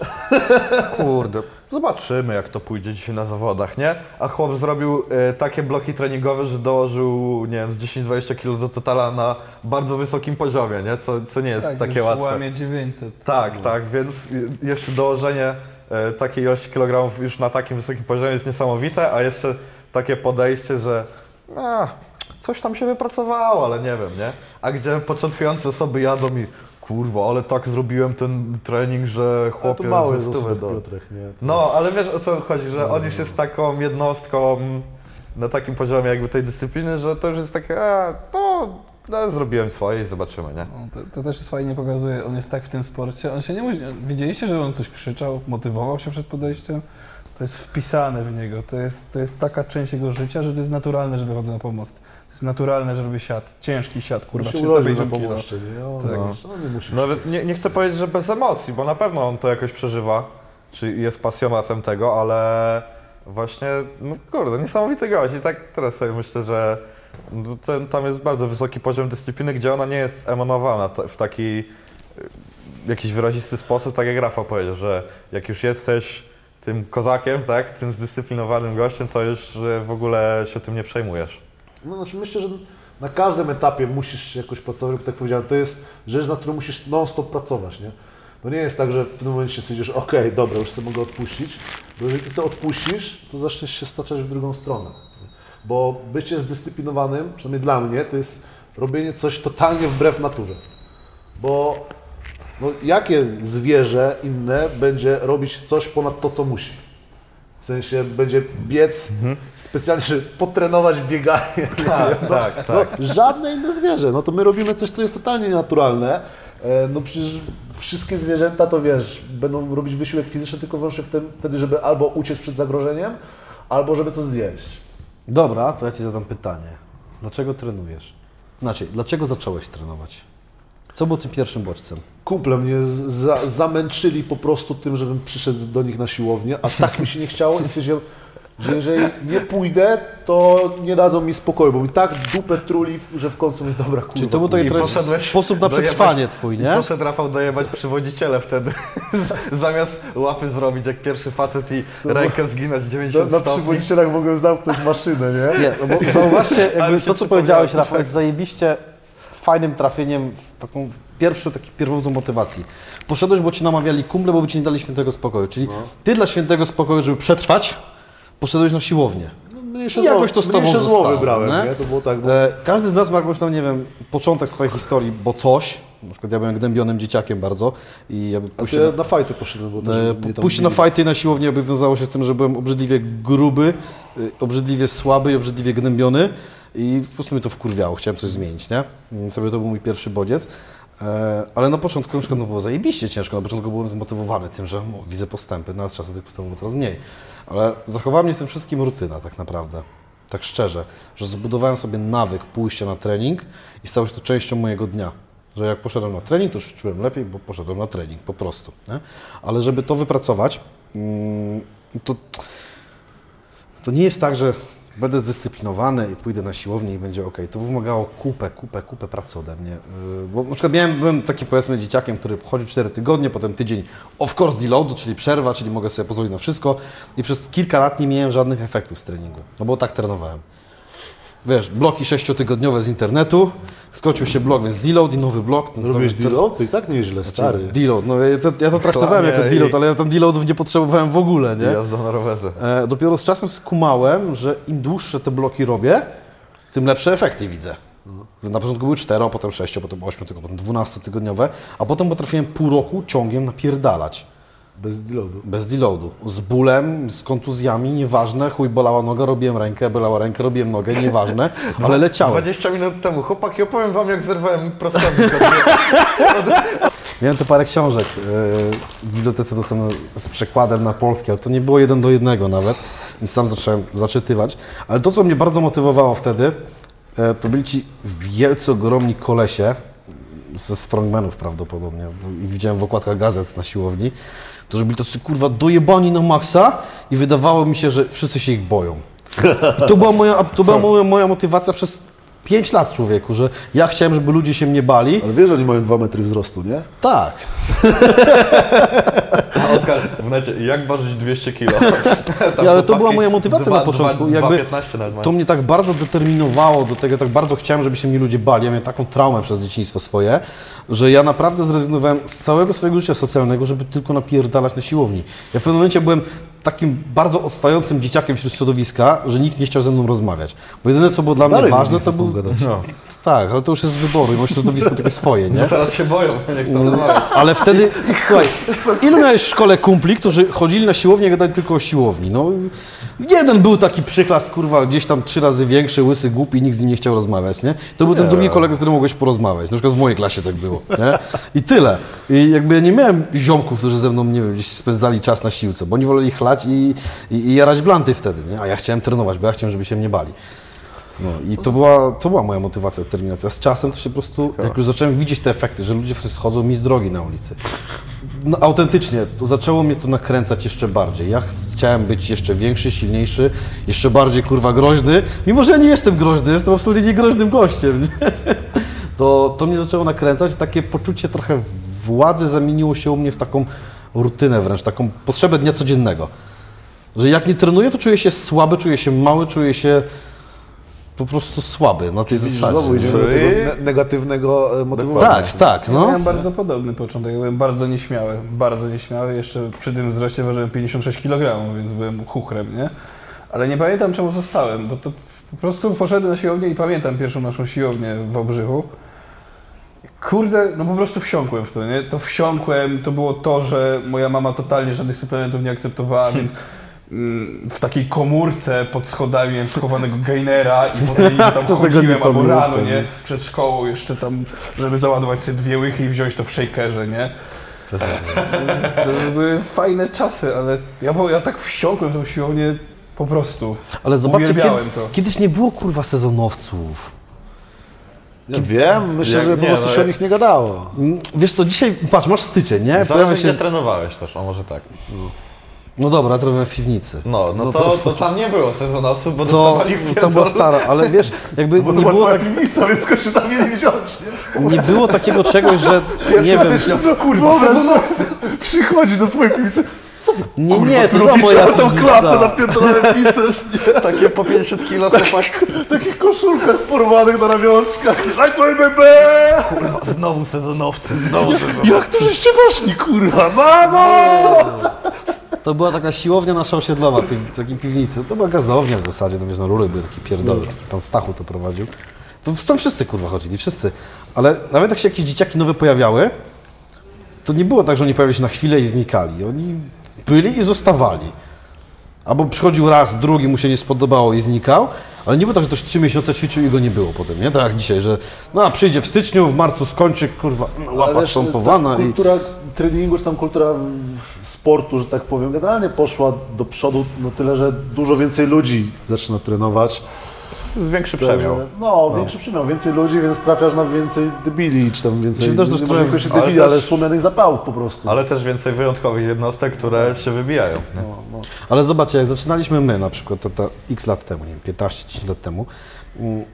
kurde, zobaczymy jak to pójdzie dzisiaj na zawodach, nie? A chłop zrobił e, takie bloki treningowe, że dołożył, nie wiem, z 10-20 kg do totala na bardzo wysokim poziomie, nie? Co, co nie jest Tak, takie łatwe. łamie 900. Tak, tak, więc je- jeszcze dołożenie takiej ilości kilogramów już na takim wysokim poziomie jest niesamowite, a jeszcze takie podejście, że a, coś tam się wypracowało, ale nie wiem, nie? A gdzie początkujące osoby jadą i kurwa, ale tak zrobiłem ten trening, że Ale to chłopie mały osób, do... Piotrek, nie? No, ale wiesz o co chodzi, że on już jest taką jednostką na takim poziomie jakby tej dyscypliny, że to już jest takie, a, no, no zrobiłem swoje i zobaczymy, nie? No, to, to też jest fajnie pokazuje, on jest tak w tym sporcie, on się nie musi... Widzieliście, że on coś krzyczał, motywował się przed podejściem? To jest wpisane w niego, to jest, to jest taka część jego życia, że to jest naturalne, że wychodzę na pomost. To jest naturalne, że robię siat, ciężki siat, kurwa, się urodził na 350 kilo. pomoście, nie? On, Tak. no. nie musi. Nawet nie, nie chcę powiedzieć, że bez emocji, bo na pewno on to jakoś przeżywa, czy jest pasjonatem tego, ale właśnie, no kurde, niesamowity gość i tak teraz sobie myślę, że ten, tam jest bardzo wysoki poziom dyscypliny, gdzie ona nie jest emanowana w taki y, jakiś wyrazisty sposób, tak jak Rafał powiedział, że jak już jesteś tym kozakiem, tak, tym zdyscyplinowanym gościem, to już y, w ogóle się tym nie przejmujesz. No, znaczy myślę, że Na każdym etapie musisz jakoś pracować, tak powiedziałem, to jest rzecz, na którą musisz non-stop pracować, nie? To nie jest tak, że w pewnym momencie stwierdzisz, okej, dobra, już sobie mogę odpuścić, bo jeżeli ty sobie odpuścisz, to zaczniesz się staczać w drugą stronę. Bo bycie zdyscyplinowanym, przynajmniej dla mnie, to jest robienie coś totalnie wbrew naturze. Bo no, jakie zwierzę inne będzie robić coś ponad to, co musi? W sensie będzie biec specjalnie, żeby potrenować bieganie. Tak, [LAUGHS] tak, No, żadne inne zwierzę. No to my robimy coś, co jest totalnie nienaturalne. E, No przecież wszystkie zwierzęta to wiesz, będą robić wysiłek fizyczny tylko wyłącznie w tym, wtedy, żeby albo uciec przed zagrożeniem, albo żeby coś zjeść. Dobra, to ja Ci zadam pytanie. Dlaczego trenujesz? Znaczy, dlaczego zacząłeś trenować? Co było tym pierwszym bodźcem? Kumple mnie za, zamęczyli po prostu tym, żebym przyszedł do nich na siłownię, a tak mi się nie chciało i stwierdziłem, że jeżeli nie pójdę, to nie dadzą mi spokoju, bo mi tak dupę truli, że w końcu mi dobra kurwa. Czyli to był taki sposób na dojebać- przetrwanie Twój, nie? Poszedł Rafał dojebać przywodziciele wtedy. [LAUGHS] Zamiast łapy zrobić jak pierwszy facet i rękę zginąć Na, 90 na stopni. przywodzicielach mogłem zamknąć maszynę, nie? Nie, no bo zauważcie, [LAUGHS] jakby to, co powiedziałeś, tak. Rafał, jest zajebiście fajnym trafieniem w taką pierwszą, taki pierwowzór motywacji. Poszedłeś, bo ci namawiali kumple, bo by ci nie dali świętego spokoju. Czyli ty dla świętego spokoju, żeby przetrwać, poszedłeś na siłownię. Mniejsze I jakoś to z tobą zostało, wybrałem, nie? nie? To było tak, bo... E, każdy z nas ma jakąś tam, nie wiem, początek swojej historii, bo coś, na przykład ja byłem gnębionym dzieciakiem bardzo i jakby pójście, ja na fajty poszedłem, bo też e, pójście na bili. fajty i na siłownię jakby wiązało się z tym, że byłem obrzydliwie gruby, y, obrzydliwie słaby i obrzydliwie gnębiony i po prostu mnie to wkurwiało, chciałem coś zmienić, nie? Sobie to był mój pierwszy bodziec. E, Ale na początku na przykład no, było zajebiście ciężko, na początku byłem zmotywowany tym, że no, widzę postępy, no ale z czasem tych postępów coraz mniej. Ale zachowała mnie w tym wszystkim rutyna tak naprawdę, tak szczerze, że zbudowałem sobie nawyk pójścia na trening i stało się to częścią mojego dnia. Że jak poszedłem na trening, to już czułem lepiej, bo poszedłem na trening po prostu. Nie? Ale żeby to wypracować, mm, to, to nie jest tak, że będę zdyscyplinowany i pójdę na siłownię i będzie ok. To wymagało kupę, kupę, kupę pracy ode mnie. Yy, Bo na przykład miałem, byłem takim powiedzmy dzieciakiem, który chodził 4 tygodnie, potem tydzień of course deloadu, czyli przerwa, czyli mogę sobie pozwolić na wszystko i przez kilka lat nie miałem żadnych efektów z treningu, no bo tak trenowałem. Wiesz, bloki sześciotygodniowe z internetu, skończył się blok, więc deload i nowy blok. Ten Zrobiłeś ten- deal? To i tak nieźle, stary. Deload, no ja to, ja to traktowałem jako i- deload, ale ja tam deloadów nie potrzebowałem w ogóle, nie? Jazda na rowerze. E, dopiero z czasem skumałem, że im dłuższe te bloki robię, tym lepsze efekty widzę. Na początku były 4, a potem 6, potem 8 tygodni, potem 12 tygodniowe, a potem potrafiłem pół roku ciągiem napierdalać. Bez deloadu. Bez deloadu. Z bólem, z kontuzjami, nieważne, chuj bolała noga, robiłem rękę, bolała rękę, robiłem nogę, nieważne, [LAUGHS] ale leciałem. 20 minut temu. Chłopaki, opowiem wam jak zerwałem prostownik [LAUGHS] Miałem tu parę książek yy, w bibliotece dostępne z przekładem na polski, ale to nie było jeden do jednego nawet, więc tam zacząłem zaczytywać. Ale to, co mnie bardzo motywowało wtedy, e, to byli ci wielce ogromni kolesie, ze strongmanów prawdopodobnie, ich widziałem w okładkach gazet na siłowni, którzy byli tacy kurwa dojebani na maksa i wydawało mi się, że wszyscy się ich boją. I to była moja, to była moja, moja motywacja przez 5 lat człowieku, że ja chciałem, żeby ludzie się mnie bali. Ale wiesz, że oni mają 2 metry wzrostu, nie? Tak, [LAUGHS] A Oskar, w necie, jak ważyć 200 kilo? [LAUGHS] Ja, ale to była moja motywacja na początku. Jakby 2,15 nawet to mnie tak bardzo determinowało do tego, tak bardzo chciałem, żeby się mnie ludzie bali. Ja miałem taką traumę przez dzieciństwo swoje, że ja naprawdę zrezygnowałem z całego swojego życia socjalnego, żeby tylko napierdalać na siłowni. Ja w pewnym momencie byłem takim bardzo odstającym dzieciakiem wśród środowiska, że nikt nie chciał ze mną rozmawiać. Bo jedyne, co było dla mnie Dalej ważne, nikt nie to był... No. Tak, ale to już jest z wyboru i mam środowisko takie swoje, nie? No teraz się boją, nie chcą rozmawiać. Ale wtedy, [LAUGHS] słuchaj, ilu miałeś w szkole kumpli, którzy chodzili na siłownię i gadali tylko o siłowni? No, jeden był taki przyklas, kurwa, gdzieś tam trzy razy większy, łysy, głupi, nikt z nim nie chciał rozmawiać, nie? To był ten drugi kolega, z którym mogłeś porozmawiać. Na przykład w mojej klasie tak było, nie? I tyle. I jakby ja nie miałem ziomków, którzy ze mną, nie wiem, gdzieś spędzali czas na siłce, bo oni woleli chlać i, i, i jarać blanty wtedy, nie? A ja chciałem trenować, bo ja chciałem, żeby się mnie bali. No i to była, to była moja motywacja, determinacja. Z czasem to się po prostu, jak już zacząłem widzieć te efekty, że ludzie schodzą mi z drogi na ulicy. No, autentycznie, to zaczęło mnie to nakręcać jeszcze bardziej. Ja ch- chciałem być jeszcze większy, silniejszy, jeszcze bardziej kurwa groźny. Mimo, że ja nie jestem groźny, jestem absolutnie niegroźnym gościem. Nie? [LAUGHS] To, to mnie zaczęło nakręcać. Takie poczucie trochę władzy zamieniło się u mnie w taką rutynę wręcz, taką potrzebę dnia codziennego. Że jak nie trenuję, to czuję się słaby, czuję się mały, czuję się po prostu słaby na tej Widzisz, zasadzie. Znowu idziemy do Czyli- tego ne- negatywnego e, motywowania. Tak, tak, Ja no. miałem bardzo podobny początek. Ja byłem bardzo nieśmiały, bardzo nieśmiały. Jeszcze przy tym wzroście ważyłem 56 kg, więc byłem chuchrem, nie? Ale nie pamiętam czemu zostałem, bo to po prostu poszedłem na siłownię i pamiętam pierwszą naszą siłownię w Wałbrzychu. Kurde, no po prostu wsiąkłem w to, nie? To wsiąkłem, to było to, że moja mama totalnie żadnych suplementów nie akceptowała, więc mm, w takiej komórce pod schodami miałem schowanego gainera i potem tam [LAUGHS] chodziłem albo rano, nie? Przed szkołą jeszcze tam, żeby załadować sobie dwie łychy i wziąć to w shakerze, nie? To były fajne czasy, ale ja, ja tak wsiąkłem w tą siłownię po prostu. Ale zobaczcie, Uwielbiałem kiedy, to. kiedyś nie było kurwa sezonowców. Ja wiem, myślę, Jak że po prostu no się o nich nie gadało. Mm, Wiesz co, dzisiaj, patrz, masz styczeń, nie? Zależy, się... gdzie trenowałeś też, o może tak. No dobra, trochę w piwnicy. No, no, No to, to- to, tam nie było sezonowców, bo Co, dostawali w tam była stara, ale wiesz, jakby nie było, tak, piwnica, więc się tam mieli wziąć, nie? nie było takiego czegoś, że nie wiem, no kurwa, sezonowcy przychodzi do swojej piwnicy. Nie, nie, to była moja tą klatę na piwnica. pierdolony biceps, nie? [LAUGHS] Takie po 50 kilo to tak. W takich koszulkach porwanych na ramionczkach. Tak, moje bebe! Znowu sezonowcy, znowu sezonowcy. Jak tu żeście weszli, kurwa? Mamo! To była taka siłownia nasza osiedlowa, w takiej piwnicy. To była gazownia w zasadzie, to wiesz, na rury były takie pierdoły, taki pan Stachu to prowadził. To tam wszyscy kurwa chodzili, wszyscy. Ale nawet jak się jakieś dzieciaki nowe pojawiały, to nie było tak, że oni pojawiali się na chwilę i znikali. Oni byli i zostawali. Albo przychodził raz, drugi mu się nie spodobało i znikał, ale nie było tak, że ktoś trzy miesiące ćwiczył i go nie było potem, nie? Tak jak dzisiaj, że no przyjdzie w styczniu, w marcu skończy, kurwa, łapa spompowana ta i... kultura treningu, czy tam kultura sportu, że tak powiem, generalnie poszła do przodu, no tyle, że dużo więcej ludzi zaczyna trenować. Z większy przemiał. No, większy przemiał, więcej ludzi, więc trafiasz na więcej debili, czy tam więcej, nie też może trochę- ale debili, też- ale słomianych zapałów po prostu. Ale też więcej wyjątkowych jednostek, które się wybijają. Nie? Ale zobaczcie, jak zaczynaliśmy my na przykład, to, to x lat temu, nie wiem, 15-10 lat temu, mm,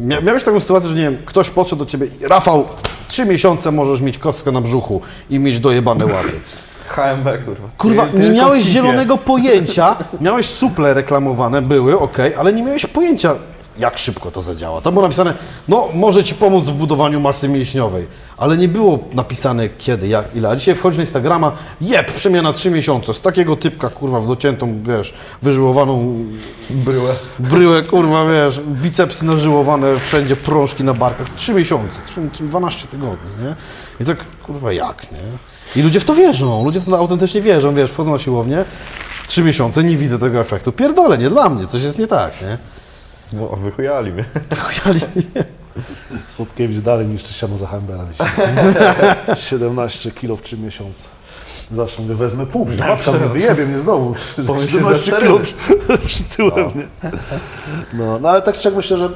mia, miałeś taką sytuację, że nie wiem, ktoś podszedł do ciebie, Rafał, trzy miesiące możesz mieć kostkę na brzuchu i mieć dojebane łapy. HMB, kurwa. Kurwa, Ty- nie miałeś zielonego pojęcia, [LAUGHS] miałeś suple reklamowane, były, ok, ale nie miałeś pojęcia, jak szybko to zadziała. Tam było napisane, no może ci pomóc w budowaniu masy mięśniowej, ale nie było napisane kiedy, jak, ile. A dzisiaj wchodzi na Instagrama, jeb, przemiana trzy miesiące, z takiego typka, kurwa, w dociętą, wiesz, wyżyłowaną Bryłę. bryłę, kurwa, wiesz, bicepsy nażyłowane, wszędzie prążki na barkach, trzy miesiące, trzy, trzy- 12 tygodni, nie? I tak, kurwa, jak, nie? I ludzie w to wierzą, ludzie w to autentycznie wierzą, wiesz, wchodzą na siłownię, trzy miesiące, nie widzę tego efektu, pierdolę, nie dla mnie, coś jest nie tak, nie? No, wychujali mnie. Chujali, nie? Słodkiewicz dalej niż ściano za Hambera wisi. 17 kilo w 3 miesiące. Zawsze mówię, wezmę pół, że babka mnie wyjebie mnie znowu. Że 17 sterydy. kilo przy, przytyłem, nie? No, no ale tak czy jak myślę, że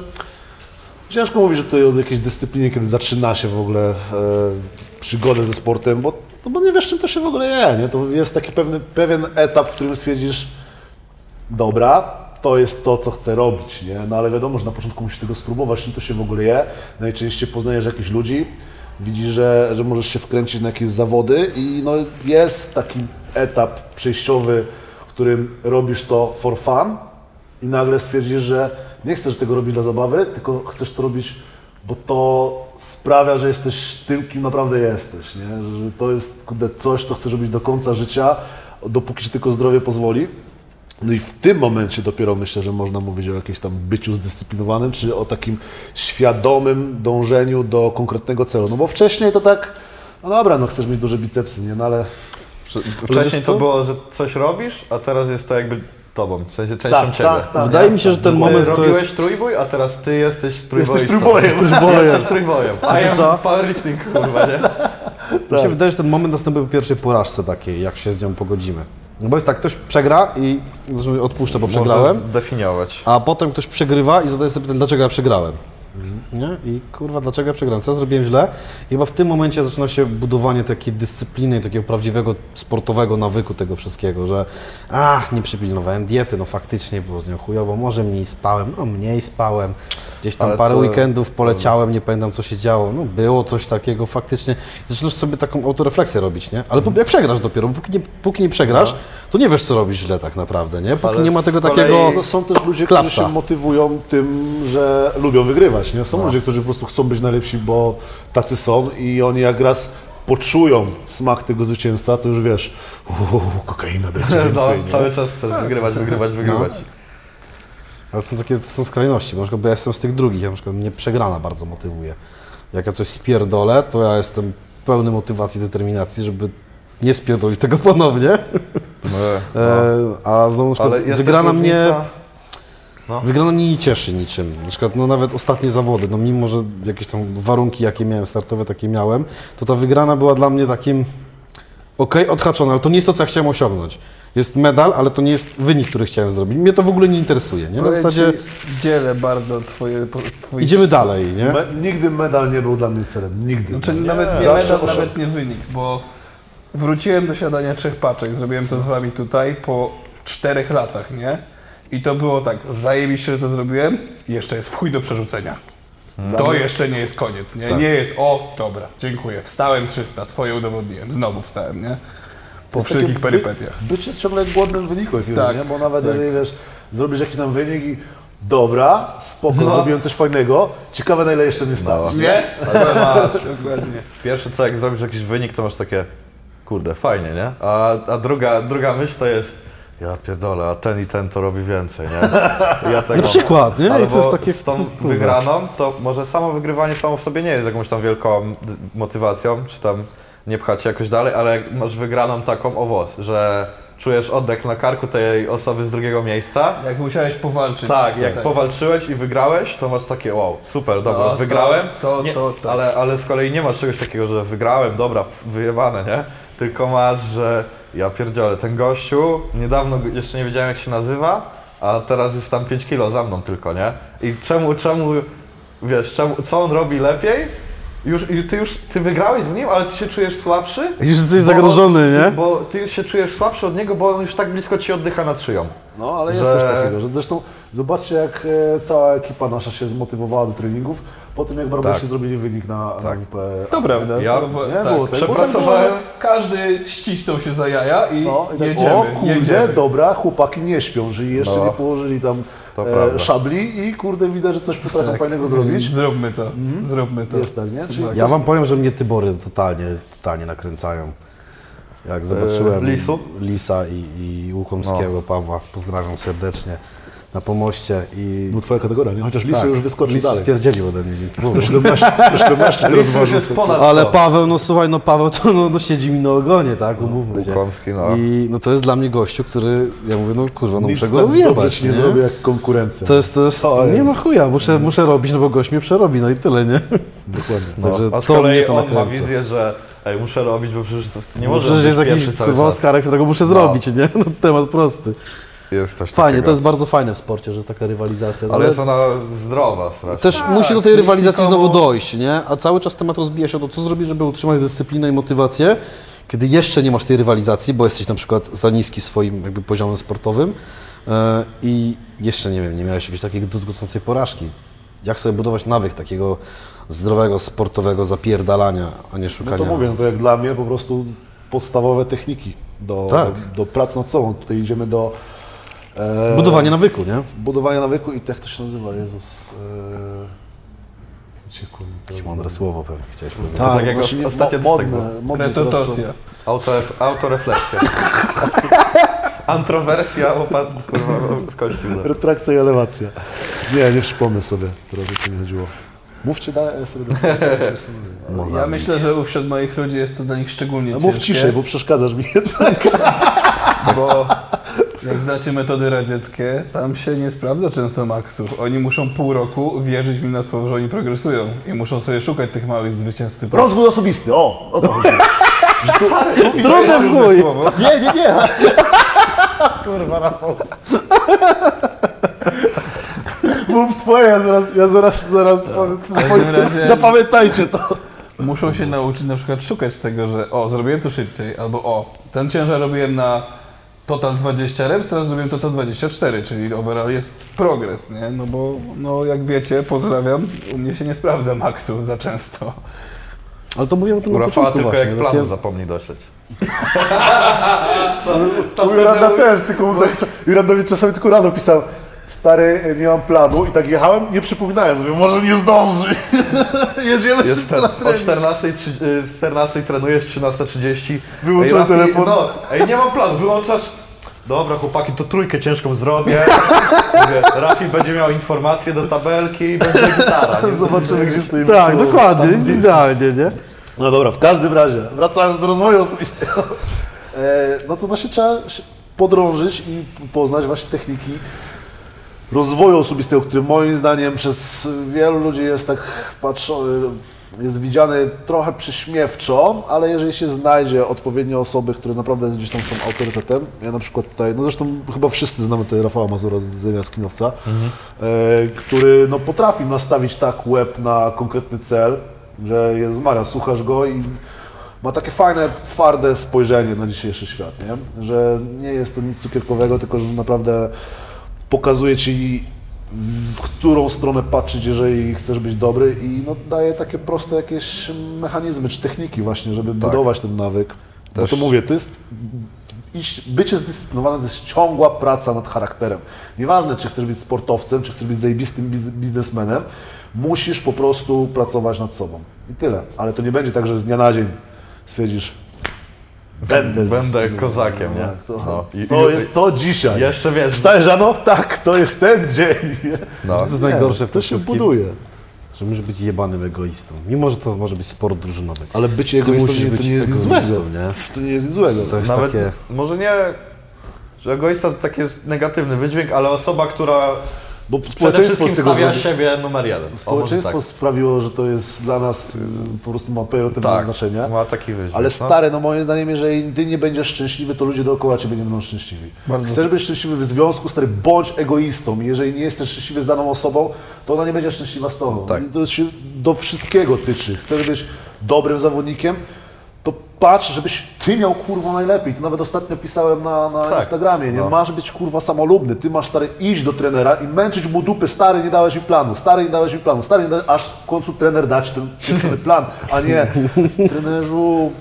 ciężko mówić, że to o jakiejś dyscyplinie, kiedy zaczyna się w ogóle e, przygodę ze sportem, bo, no bo nie wiesz, czym to się w ogóle je, nie? To jest taki pewien etap, w którym stwierdzisz, dobra, to jest to, co chcę robić, nie? No ale wiadomo, że na początku musisz tego spróbować, czym to się w ogóle je. Najczęściej poznajesz jakichś ludzi, widzisz, że, że możesz się wkręcić na jakieś zawody i no jest taki etap przejściowy, w którym robisz to for fun i nagle stwierdzisz, że nie chcesz tego robić dla zabawy, tylko chcesz to robić, bo to sprawia, że jesteś tym, kim naprawdę jesteś, nie? Że to jest kurde, coś, co chcesz robić do końca życia, dopóki ci tylko zdrowie pozwoli. No i w tym momencie dopiero myślę, że można mówić o jakimś tam byciu zdyscyplinowanym, czy o takim świadomym dążeniu do konkretnego celu. No bo wcześniej to tak, no dobra, no chcesz mieć duże bicepsy, nie? No ale Wcześniej to było, że coś robisz, a teraz jest to jakby tobą, w sensie częścią Tak, ciebie. tak, tak. Wydaje mi się, że ten Ty moment to robiłeś jest... trójbój, a teraz ty jesteś trójboistą. Jesteś trójbojem. Jesteś trójbojem. Jesteś trójbojem. Wiecie am co? powerlifting, kurwa, nie? Mi się wydaje, że ten moment następuje po pierwszej porażce takiej, jak się z nią pogodzimy. No bo jest tak, ktoś przegra i zresztą odpuszczę, bo przegrałem. Możesz zdefiniować. A potem ktoś przegrywa i zadaje sobie pytanie, dlaczego ja przegrałem. Nie? I kurwa, dlaczego ja przegrałem? Co ja zrobiłem źle? I chyba w tym momencie zaczyna się budowanie takiej dyscypliny, i takiego prawdziwego sportowego nawyku tego wszystkiego, że ach, nie przypilnowałem diety, no faktycznie było z nią chujowo, może mniej spałem, no mniej spałem, gdzieś tam Ale parę to- weekendów poleciałem, nie pamiętam co się działo, no było coś takiego faktycznie. Zaczynasz sobie taką autorefleksję robić, nie? Ale po- jak przegrasz dopiero, bo póki nie, póki nie przegrasz, to nie wiesz, co robisz źle tak naprawdę, nie? Póki Ale nie ma tego takiego... No są też ludzie, klapsa. którzy się motywują tym, że lubią wygrywać. Nie? Są No. ludzie, którzy po prostu chcą być najlepsi, bo tacy są i oni jak raz poczują smak tego zwycięstwa, to już wiesz, uuu, kokaina [LAUGHS] No, więcej. nie? cały czas chcesz wygrywać, wygrywać, wygrywać. Ale są takie są skrajności, bo na przykład bo ja jestem z tych drugich, ja na przykład mnie przegrana bardzo motywuje. Jak ja coś spierdolę, to ja jestem pełny motywacji, determinacji, żeby nie spierdolić tego ponownie. [LAUGHS] No, E, a znowu na przykład wygrana mnie... różnica- No. Wygrana mnie nie cieszy niczym. Na przykład no nawet ostatnie zawody, no mimo, że jakieś tam warunki, jakie miałem startowe, takie miałem, to ta wygrana była dla mnie takim okej, odhaczona, ale to nie jest to, co ja chciałem osiągnąć. Jest medal, ale to nie jest wynik, który chciałem zrobić. Mnie to w ogóle nie interesuje, nie? Na zasadzie ci, dzielę bardzo twoje... twoje idziemy dalej, nie? Me, nigdy medal nie był dla mnie celem, nigdy. Znaczy nie. nawet nie Zawsze medal, nawet nie wynik, bo wróciłem do siadania trzech paczek, zrobiłem to z wami tutaj po czterech latach, nie? I to było tak, zajebiście, że to zrobiłem, jeszcze jest w chuj do przerzucenia. To jeszcze nie jest koniec, nie? Nie jest, o, dobra, dziękuję, wstałem 300, swoje udowodniłem, znowu wstałem, nie? Po takie perypetiach. By, bycie ciągle głodnym wyniku jakiegoś, Tak, nie? Bo nawet jeżeli wiesz, zrobisz jakiś tam wynik i dobra, spoko, No. zrobiłem coś fajnego, ciekawe na ile jeszcze nie stałeś. Nie? Ale masz, dokładnie. Pierwsze co, jak zrobisz jakiś wynik, to masz takie, kurde, fajnie, nie? A, a druga, druga myśl to jest, ja pierdolę, a ten i ten to robi więcej, nie? Ja [LAUGHS] tego, Na przykład, nie? I to jest takie... z tą wygraną, to może samo wygrywanie samo w sobie nie jest jakąś tam wielką motywacją, czy tam nie pchać się jakoś dalej, ale masz wygraną taką owoc, że czujesz oddech na karku tej osoby z drugiego miejsca, Jak musiałeś powalczyć. tak, jak powalczyłeś i wygrałeś, to masz takie wow, super, dobra, No, to- wygrałem. to- nie, to tak. ale, ale z kolei nie masz czegoś takiego, że wygrałem, dobra, wyjebane, nie? Tylko masz, że ja pierdzielę, ten gościu, niedawno jeszcze nie wiedziałem jak się nazywa, a teraz jest tam 5 kilo za mną tylko, nie? I czemu, czemu, wiesz, czemu, co on robi lepiej? Już, i ty już, ty wygrałeś z nim, ale ty się czujesz słabszy? Już jesteś zagrożony, nie? Ty, bo ty się czujesz słabszy od niego, bo on już tak blisko ci oddycha nad szyją. No, ale jest Że- coś takiego, że zresztą zobaczcie, jak e, cała ekipa nasza się zmotywowała do treningów po tym, jak barbarzyści Tak. zrobili wynik na, na Tak. WP. To prawda. Ja- Nie tak. było tego. Przepracowałem. Każdy ścisnął się za jaja i No, i tak, jedziemy, o kurde, jedziemy. dobra, chłopaki nie śpią, że jeszcze No. nie położyli tam To e, szabli i kurde widać, że coś potrafią fajnego zrobić. Zróbmy to, zróbmy to. Jest tak, nie? Czyli Ja wam powiem, że mnie Tybory totalnie, totalnie nakręcają. Jak zobaczyłem Lisu? Lisa i, i Łukomskiego, Pawła, pozdrawiam serdecznie, na pomoście i... Był twoja kategoria, nie? Chociaż Lisu już wyskoczył Lisu dalej. spierdzielił ode mnie dzięki Bogu. 117, 117 to Lisu już rozważył. jest ponad Ale 100. Paweł, no słuchaj, no Paweł to no, no siedzi mi na ogonie, tak, umówmy się. Łukomski, no. I no to jest dla mnie gościu, który, ja mówię, no kurwa, no Nic muszę tak go rozjebać, ci nie, nie? zrobię jak konkurencja. To jest, to jest, To nie jest. ma chuja, muszę, muszę robić, no bo gość mnie przerobi, no i tyle, nie? Dokładnie. [LAUGHS] No, Także a z to kolei mnie to on ma wizję, że ej, muszę robić, bo przecież to nie Bo może przecież być jest jakiś kurwa czas. Oscarek, którego muszę zrobić, nie? [LAUGHS] No, temat prosty. Jest coś Fajnie, takiego. to jest bardzo fajne w sporcie, że jest taka rywalizacja. no Ale jest ona zdrowa strasznie. Też musi do tej rywalizacji nikomu- znowu dojść, nie? A cały czas temat rozbija się o to, co zrobić, żeby utrzymać dyscyplinę i motywację, kiedy jeszcze nie masz tej rywalizacji, bo jesteś na przykład za niski swoim jakby poziomem sportowym e, i jeszcze, nie wiem, nie miałeś jakiejś takiej druzgocącej porażki. Jak sobie budować nawyk takiego zdrowego, sportowego zapierdalania, a nie No szukania... to mówię, no to jak dla mnie po prostu podstawowe techniki do, Tak. do, do pracy nad sobą. Tutaj idziemy do e, Budowanie nawyku, nie? budowania nawyku i jak to się nazywa, Jezus. E, Jakieś mądre słowo pewnie chciałeś powiedzieć. To tak jak właśnie os- nie- ostatnio mo- coś modne, modne teraz są. Retotocja. Auto, autorefleksja. [LAUGHS] Antrowersja opat... kurwa, z kości. no. Retrakcja i elewacja. Nie, nie przypomnę sobie teraz o co mi chodziło. Mówcie dalej, ja sobie do... Ja myślę, że wśród moich ludzi jest to dla nich szczególnie no, ciężkie. Mów ciszej, bo przeszkadzasz mi jednak. [LAUGHS] Bo jak znacie metody radzieckie, tam się nie sprawdza często maksów. Oni muszą pół roku wierzyć mi na słowo, że oni progresują i muszą sobie szukać tych małych zwycięstw typu. Rozwój osobisty, o, o to chodzi. Trudne w chuj. Słowo. Nie, nie, nie. [LAUGHS] Mów swoje, ja zaraz, ja zaraz, zaraz powiem, każdym razie- zapamiętajcie to. Muszą się nauczyć na przykład szukać tego, że o, zrobiłem to szybciej, albo o, ten ciężar robiłem na total 20 reps, teraz zrobiłem total 24, czyli overall jest progres, nie? No bo, no jak wiecie, pozdrawiam, u mnie się nie sprawdza maksu za często. Ale to mówiłem o tym U na Rafała początku tylko właśnie. jak takie- planu zapomni dośleć. U Juranda też, tylko mu tak, Jurandowi czasami tylko rano pisał Stary, nie mam planu i tak jechałem, nie przypominając sobie, może nie zdąży. [LAUGHS] Jedziemy Jest wszyscy ten, na o trening. 14, 14 trenujesz, 13.30. Wyłączyłem Ej, Rafi, telefon. No, ej, nie mam planu, wyłączasz. Dobra, chłopaki, to trójkę ciężką zrobię. Mówię, Rafi będzie miał informacje do tabelki i będzie gitara. Nie? Zobaczymy, gdzie stoimy. Tak, dokładnie, jest idealnie, nie? No dobra, w każdym razie, wracając do rozwoju osobistego, e, no to właśnie trzeba się podrążyć i poznać właśnie techniki rozwoju osobistego, który moim zdaniem przez wielu ludzi jest tak patrzony, jest widziany trochę przyśmiewczo, ale jeżeli się znajdzie odpowiednie osoby, które naprawdę gdzieś tam są autorytetem, ja na przykład tutaj, no zresztą chyba wszyscy znamy tutaj Rafała Mazura z Skinowca, e, który no potrafi nastawić tak łeb na konkretny cel, że jest Maria, słuchasz go i ma takie fajne, twarde spojrzenie na dzisiejszy świat, nie? że nie jest to nic cukierkowego, tylko że naprawdę pokazuje Ci, w którą stronę patrzeć, jeżeli chcesz być dobry i no, daje takie proste jakieś mechanizmy czy techniki właśnie, żeby budować ten nawyk. Bo Też- to mówię, to jest iść, bycie zdyscyplinowanym to jest ciągła praca nad charakterem. Nieważne, czy chcesz być sportowcem, czy chcesz być zajebistym biz- biznesmenem, musisz po prostu pracować nad sobą. I tyle. Ale to nie będzie tak, że z dnia na dzień stwierdzisz, będę, Będę kozakiem, nie? Tak, to, No. I- to i- jest to dzisiaj. Jeszcze wiesz, Wstajesz rano? Tak, to jest ten dzień. no. To jest najgorsze w to tym się wszystkim, buduje. że musisz być jebanym egoistą. Mimo, że to może być sport drużynowy. Ale bycie egoistą musisz nie, to być nie jest nic złego. nie? To nie jest nic złego. To jest Nawet takie... może nie, że egoista to taki jest negatywny wydźwięk, ale osoba, która Bo przede społeczeństwo wszystkim z tego stawia siebie numer jeden. Społeczeństwo tak. sprawiło, że to jest dla nas y, po prostu ma pejoratywne tak, znaczenie. ma taki wydźwięk. Ale no. stary, no moim zdaniem, jeżeli ty nie będziesz szczęśliwy, to ludzie dookoła ciebie nie będą szczęśliwi. Bardzo. Chcesz być szczęśliwy w związku, stary, bądź egoistą. I Jeżeli nie jesteś szczęśliwy z daną osobą, to ona nie będzie szczęśliwa z tobą. Tak. I to się do wszystkiego tyczy. Chcesz być dobrym zawodnikiem, to patrz, żebyś ty miał kurwa najlepiej. To nawet ostatnio pisałem na, na Tak. Instagramie, nie? No. Masz być kurwa samolubny. Ty masz stary iść do trenera i męczyć mu dupy, stary nie dałeś mi planu, stary nie dałeś mi planu, stary nie dałeś, aż w końcu trener dać ten pieprzony plan, a nie trenerzu,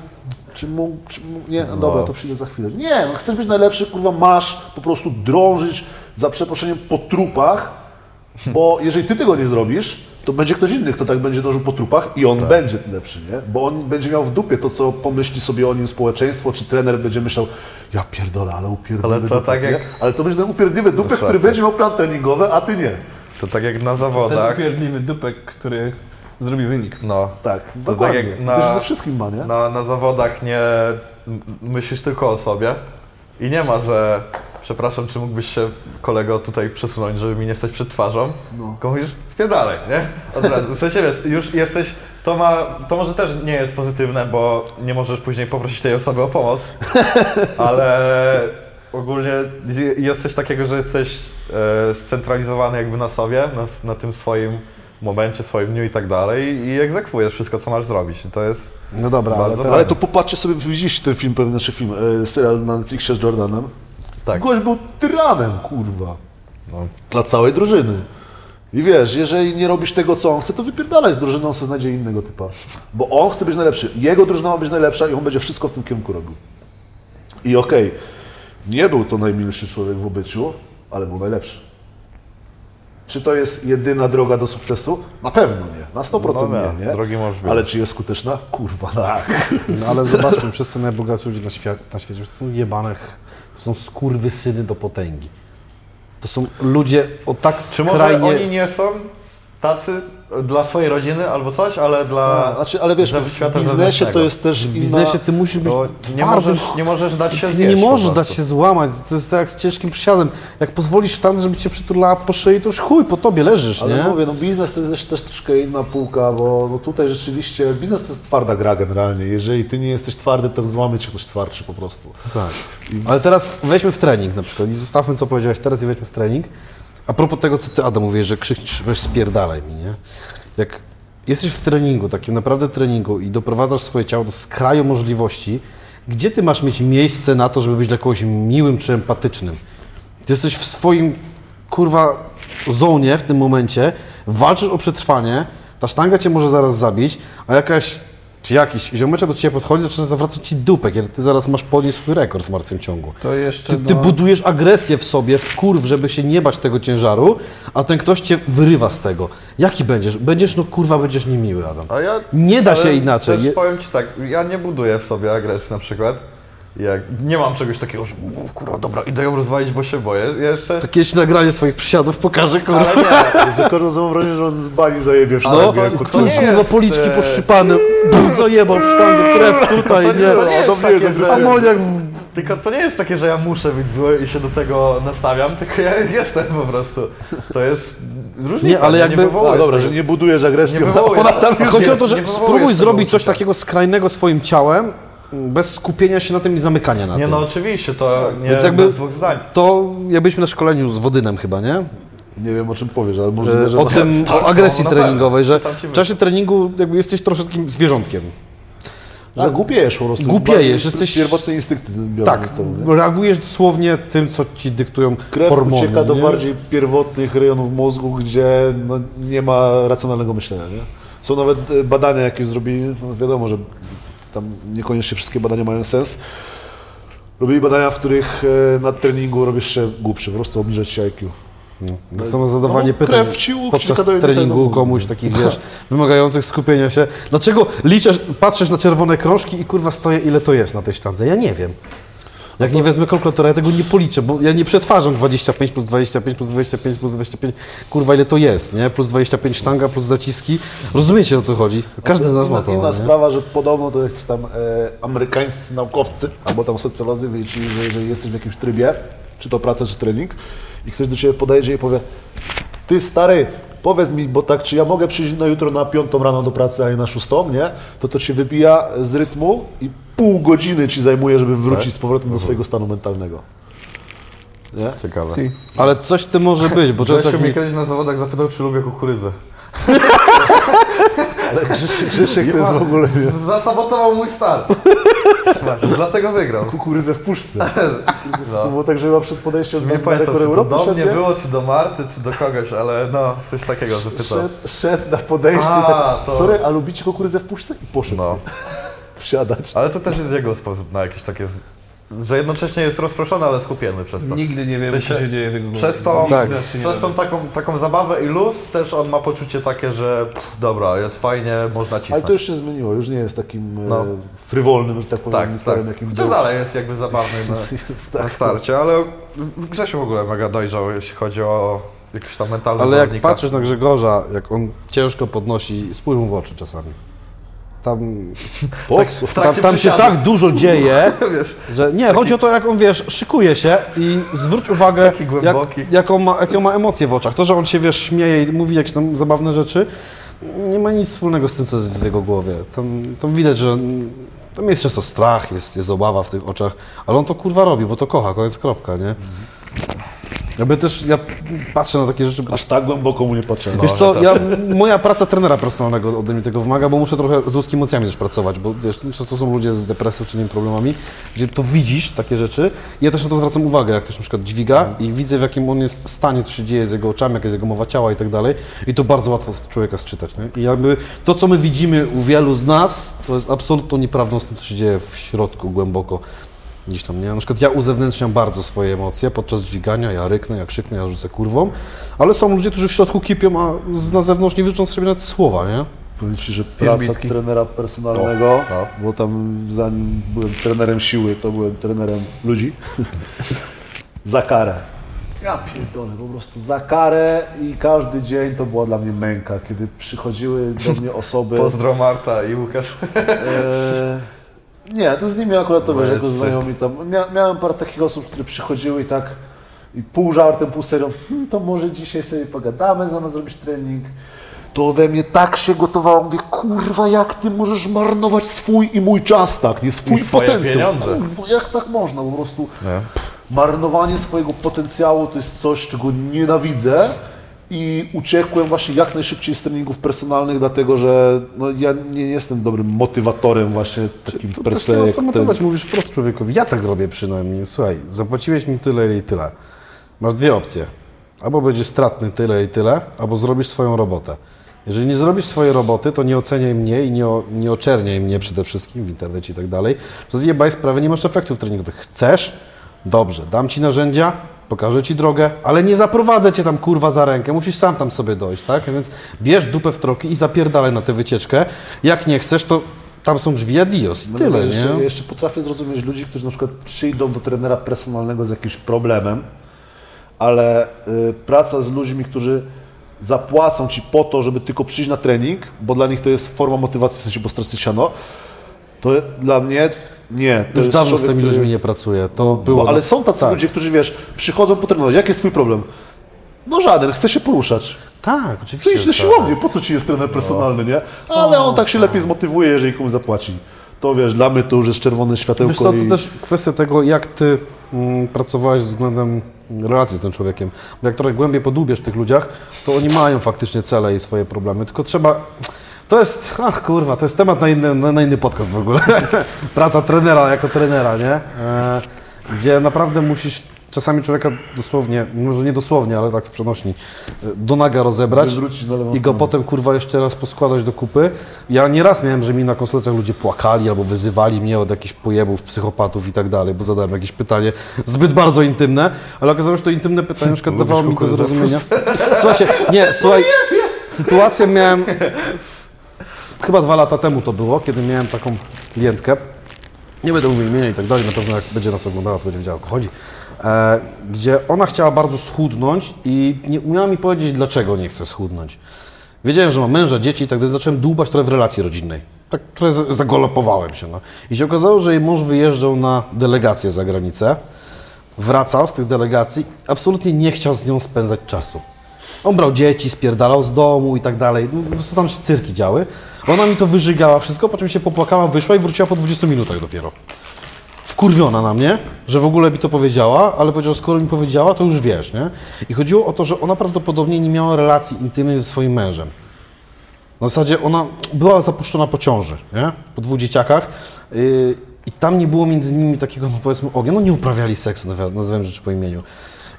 czy mógł, czy mógł, nie, no dobra, to przyjdę za chwilę. Nie, no chcesz być najlepszy, kurwa, masz po prostu drążyć za przeproszeniem po trupach, bo jeżeli ty tego nie zrobisz, to będzie ktoś inny, kto tak będzie dążył po trupach i on będzie lepszy, nie? Bo on będzie miał w dupie to, co pomyśli sobie o nim społeczeństwo, czy trener będzie myślał, ja pierdolę, ale upierdliwy Ale to tak jak- Ale to będzie ten upierdliwy dupek, który będzie miał plan treningowy, a ty nie. To tak jak na Ten zawodach. upierdliwy dupek, który zrobi wynik. No, Tak, To dokładnie. tak jak To na- się ze wszystkim ma, nie? na, na zawodach nie myślisz tylko o sobie i nie ma, że przepraszam, czy mógłbyś się kolego tutaj przesunąć, żeby mi nie stać przed twarzą? No. Tylko mówisz, spierdalaj, nie? Od razu. W sensie wiesz, już jesteś, to ma, to może też nie jest pozytywne, bo nie możesz później poprosić tej osoby o pomoc, [LAUGHS] ale ogólnie jest coś takiego, że jesteś e, scentralizowany jakby na sobie, na, na tym swoim momencie, swoim dniu i tak dalej i egzekwujesz wszystko, co masz zrobić. I to jest No dobra, ale Bardzo teraz... Ale to popatrzcie sobie, widzieliście ten film, pewien nasz film, e, serial na Netflixie z Jordanem. Tak. Gość był tyranem, kurwa. No. Dla całej drużyny. I wiesz, jeżeli nie robisz tego, co on chce, to wypierdalaj z drużyną, on sobie znajdzie innego typa. Bo on chce być najlepszy. Jego drużyna ma być najlepsza i on będzie wszystko w tym kierunku robił. I okej, nie był to najmilszy człowiek w obyciu, ale był najlepszy. Czy to jest jedyna droga do sukcesu? Na pewno nie. Na 100% No nie, nie, nie. drogi Ale czy jest skuteczna? Kurwa, tak. No ale zobaczmy, wszyscy najbogatsi ludzie na, świat, na świecie to są jebane, to są skurwysyny do potęgi. To są ludzie o tak Czy może skrajnie... oni nie są tacy dla swojej rodziny albo coś, ale dla Znaczy, ale wiesz, w biznesie to jest też W biznesie ty musisz być nie możesz, nie możesz dać się zjeść nie możesz dać się złamać, to jest tak jak z ciężkim przysiadem. Jak pozwolisz sztance, żeby cię przyturlała po szyi, to już chuj, po tobie leżysz, Ale nie? mówię, no biznes to jest też, też troszkę inna półka, bo no tutaj rzeczywiście biznes to jest twarda gra generalnie. Jeżeli ty nie jesteś twardy, to złamie cię ktoś twardszy po prostu. Tak. Ale teraz weźmy w trening na przykład i zostawmy, co powiedziałeś teraz i weźmy w trening. A propos tego, co ty, Adam, mówisz, że krzykniesz, weź spierdalaj mi, nie? Jak jesteś w treningu, takim naprawdę treningu i doprowadzasz swoje ciało do skraju możliwości, gdzie ty masz mieć miejsce na to, żeby być dla kogoś miłym czy empatycznym? Ty jesteś w swoim, kurwa, zonie w tym momencie, walczysz o przetrwanie, ta sztanga cię może zaraz zabić, a jakaś czy jakiś ziomeczek do ciebie podchodzi, zaczyna zawracać ci dupę, kiedy ty zaraz masz podnieść swój rekord w martwym ciągu. To jeszcze Ty, ty no, budujesz agresję w sobie, w kurw, żeby się nie bać tego ciężaru, a ten ktoś cię wyrywa z tego. Jaki będziesz? Będziesz, no kurwa, będziesz niemiły, Adam. A ja, Nie da się inaczej. Też powiem Ci tak, ja nie buduję w sobie agresji na przykład. Jak nie mam czegoś takiego, że "O, kurwa, dobra, idę ją rozwalić, bo się boję. Ja jeszcze... To kiedyś nagranie swoich przysiadów pokażę, kurwa. Ale nie, Za każdym razem wrażenie, że on z bani zajebie w sztangę. jak to nie policzki e, poszczypane, bum, zajebał w sztangę, krew [LAUGHS] tutaj, to nie, nie. to nie jest takie, że... Amoniak w... Tylko to nie jest takie, że ja muszę być zły i się do tego nastawiam, tylko ja [LAUGHS] jestem po prostu. To jest różnica. Nie, ale nie jakby- wywołujesz A dobra, tego. że nie budujesz agresji, Nie ona, tam Chodzi o to, że nie spróbuj zrobić coś takiego skrajnego swoim ciałem, bez skupienia się na tym i zamykania na Nie tym. no oczywiście, to nie Więc jakby bez dwóch zdań. to jak byliśmy na szkoleniu z Wodynem chyba, nie? Nie wiem o czym powiesz, ale E, możliwe, że... o tym, tak, o agresji no, pewno. treningowej, że w czasie treningu jakby jesteś troszkę takim zwierzątkiem. że głupiejesz po prostu. Głupiejesz, jesteś- Pierwotne instynkty Tak, nie? reagujesz dosłownie tym, co ci dyktują Krew hormony. ucieka do nie? bardziej pierwotnych rejonów mózgu, gdzie no, nie ma racjonalnego myślenia. Nie? Są nawet e, badania, jakie zrobili, no wiadomo, że tam niekoniecznie wszystkie badania mają sens. Robili badania, w których e, na treningu robisz się głupszy, po prostu obniżać się IQ. Tak samo zadawanie No, pytań podczas treningu komuś takich, wiesz, wymagających skupienia się. Dlaczego liczysz, patrzysz na czerwone krążki i kurwa stoję, ile to jest na tej sztandze? Ja nie wiem. Jak nie wezmę kalkulatora, ja tego nie policzę, bo ja nie przetwarzam 25 plus 25 plus 25 plus 25, kurwa ile to jest, nie? Plus 25 sztanga, plus zaciski. Rozumiecie o co chodzi? Każdy z nas ma to, inna nie? sprawa, że podobno to jest tam e, amerykańscy naukowcy, albo tam socjolodzy wyliczyli, że jeżeli jesteś w jakimś trybie, czy to praca, czy trening, i ktoś do Ciebie podejdzie i powie, ty stary, powiedz mi, bo tak, czy ja mogę przyjść na jutro na piątą rano do pracy, a nie na szóstą, nie? To to Cię wybija z rytmu i pół godziny Ci zajmuje, żeby wrócić z powrotem do swojego stanu mentalnego. Nie? Ciekawe. Si. Ale coś w tym może być, bo często Grzesiu mnie kiedyś na zawodach zapytał, czy lubię kukurydzę. [LAUGHS] Ale Grzesiek, Grzesiek to jest w ogóle nie, Zasabotował mój start. Dlatego wygrał. kukurydzę w puszce. [LAUGHS] No. To było tak, że chyba przed podejściem Nie czy to Europy do mnie nie? było, czy do Marty, czy do kogoś, ale no, coś takiego zapytał. Szedł, szedł na podejście, A, tak, to- sorry, a lubicie kukurydzę w puszce? I poszedł No. Wsiadać. Ale to też jest jego sposób na jakieś takie... z- Że jednocześnie jest rozproszony, ale skupiony przez to. Nigdy nie wiemy, W sensie, co się dzieje w jego głowie. Przez to, Nigdy Tak. się przez tą taką, taką zabawę i luz też on ma poczucie takie, że pff, dobra, jest fajnie, można Ale cisnąć. to już się zmieniło, już nie jest takim No. e, frywolnym, że tak powiem, tak, tak. jakim Chociaż dalej jest jakby zabawny [LAUGHS] na, Jest na tak. starcie, ale Grzesiu w ogóle mega dojrzał, jeśli chodzi o jakiś tam mentalny Ale jak zawodnika. patrzysz na Grzegorza, jak on ciężko podnosi, spójrz mu w oczy czasami. Tam, w tam, tam się tak dużo [LAUGHS] dzieje, [LAUGHS] że nie, chodzi o to, jak on, wiesz, szykuje się i zwróć uwagę, jak, jaką, ma, jaką ma emocje w oczach. To, że on się, wiesz, śmieje i mówi jakieś tam zabawne rzeczy, nie ma nic wspólnego z tym, co jest w jego głowie. Tam, tam widać, że tam jest często strach, jest, jest obawa w tych oczach, ale on to kurwa robi, bo to kocha, koniec, kropka, nie? Jakby też, ja patrzę na takie rzeczy, Aż tak głęboko mu nie patrzę. Wiesz co, ja, moja praca trenera personalnego ode mnie tego wymaga, bo muszę trochę z ludzkimi emocjami też pracować, bo wiesz, często są ludzie z depresją czy innymi problemami, gdzie to widzisz, takie rzeczy i ja też na to zwracam uwagę, jak ktoś na przykład dźwiga i widzę w jakim on jest stanie, co się dzieje z jego oczami, jaka jest jego mowa ciała i tak dalej i to bardzo łatwo człowieka sczytać, nie? I jakby to, co my widzimy u wielu z nas, to jest absolutną nieprawdą z tym, co się dzieje w środku, głęboko. Gdzieś tam, nie? Na przykład ja uzewnętrzniam bardzo swoje emocje podczas dźwigania, ja ryknę, ja krzyknę, ja rzucę kurwą, ale są ludzie, którzy w środku kipią, a z- na zewnątrz nie wyczą z siebie nawet słowa, nie? Powiem Ci, że praca trenera personalnego, No, bo tam zanim byłem trenerem siły, to byłem trenerem ludzi, [LAUGHS] za karę. Ja pierdolę, po prostu za karę i każdy dzień to była dla mnie męka, kiedy przychodziły do mnie osoby... Pozdro Marta i Łukasz. E, nie, to z nimi akurat to wiesz, jako znajomi tam. Mia, miałem parę takich osób, które przychodziły i tak i pół żartem, pół serią, hm, to może dzisiaj sobie pogadamy, zamiast zrobić trening. To we mnie tak się gotowało, mówię, kurwa, jak ty możesz marnować swój i mój czas tak, nie swój I potencjał. Kurwa, jak tak można po prostu? Marnowanie swojego potencjału to jest coś, czego nienawidzę i uciekłem właśnie jak najszybciej z treningów personalnych, dlatego że no, ja nie jestem dobrym motywatorem właśnie takim To per se. co ten- motywować, mówisz wprost człowiekowi, ja tak robię przynajmniej, słuchaj, zapłaciłeś mi tyle i tyle. Masz dwie opcje, albo będziesz stratny tyle i tyle, albo zrobisz swoją robotę. Jeżeli nie zrobisz swojej roboty, to nie oceniaj mnie i nie, o, nie oczerniaj mnie przede wszystkim w internecie i tak dalej. To zjebaj sprawę, nie masz efektów treningowych. Chcesz? Dobrze, dam Ci narzędzia, pokażę Ci drogę, ale nie zaprowadzę Cię tam kurwa za rękę, musisz sam tam sobie dojść, tak? Więc bierz dupę w troki i zapierdalaj na tę wycieczkę. Jak nie chcesz, to tam są drzwi adios. No Tyle, jeszcze, nie? jeszcze potrafię zrozumieć ludzi, którzy na przykład przyjdą do trenera personalnego z jakimś problemem, ale y, praca z ludźmi, którzy zapłacą ci po to, żeby tylko przyjść na trening, bo dla nich to jest forma motywacji, w sensie, bo stresy siano, to dla mnie nie. To Już jest dawno z człowiek, tymi który- ludźmi nie pracuję. To było. Bo, ale są tacy tak. ludzie, którzy wiesz, przychodzą potrenować. Jaki jest twój problem? No żaden, chcę się poruszać. Tak, Ty oczywiście. idź na że siłownię, po co ci jest trener personalny, nie? Ale on tak się lepiej zmotywuje, jeżeli komuś zapłaci. To wiesz, dla mnie to już jest czerwone światełko Wiesz co, i... to też kwestia tego, jak ty mm, pracowałeś względem relacji z tym człowiekiem. Bo jak trochę głębiej podłubiesz w tych ludziach, to oni mają faktycznie cele i swoje problemy. Tylko trzeba... To jest, ach kurwa, to jest temat na inny, na, inny podcast w ogóle. [LAUGHS] Praca trenera jako trenera, nie? E, gdzie naprawdę musisz czasami człowieka dosłownie, może nie dosłownie, ale tak w przenośni, e, do naga rozebrać na i go potem kurwa jeszcze raz poskładać do kupy. Ja nieraz miałem, że mi na konsultacjach ludzie płakali albo wyzywali mnie od jakichś pojebów, psychopatów i tak dalej, bo zadałem jakieś pytanie zbyt bardzo intymne, ale okazało się, że to intymne pytanie na przykład dawało mi do zrozumienia. Słuchajcie, nie, słuchaj, [LAUGHS] sytuację miałem chyba dwa lata temu to było, kiedy miałem taką klientkę. Nie będę mówił imienia i tak dalej, na pewno jak będzie nas oglądała, to będzie wiedziała o co chodzi. E, gdzie ona chciała bardzo schudnąć i nie umiała mi powiedzieć, dlaczego nie chce schudnąć. Wiedziałem, że ma męża, dzieci i tak dalej, zacząłem dłubać trochę w relacji rodzinnej. Tak trochę zagolopowałem się. No. I się okazało, że jej mąż wyjeżdżał na delegację za granicę, wracał z tych delegacji, absolutnie nie chciał z nią spędzać czasu. On brał dzieci, spierdalał z domu i tak dalej. No, po prostu tam się cyrki działy. Ona mi to wyżygała wszystko, po czym się popłakała, wyszła i wróciła po 20 minutach dopiero. Wkurwiona na mnie, że w ogóle mi to powiedziała, ale powiedziała, skoro mi powiedziała, to już wiesz, nie? I chodziło o to, że ona prawdopodobnie nie miała relacji intymnej ze swoim mężem. Na zasadzie ona była zapuszczona po ciąży, nie? Po dwóch dzieciakach. Yy, I tam nie było między nimi takiego, no powiedzmy, ognia. No nie uprawiali seksu, nazywam rzeczy po imieniu.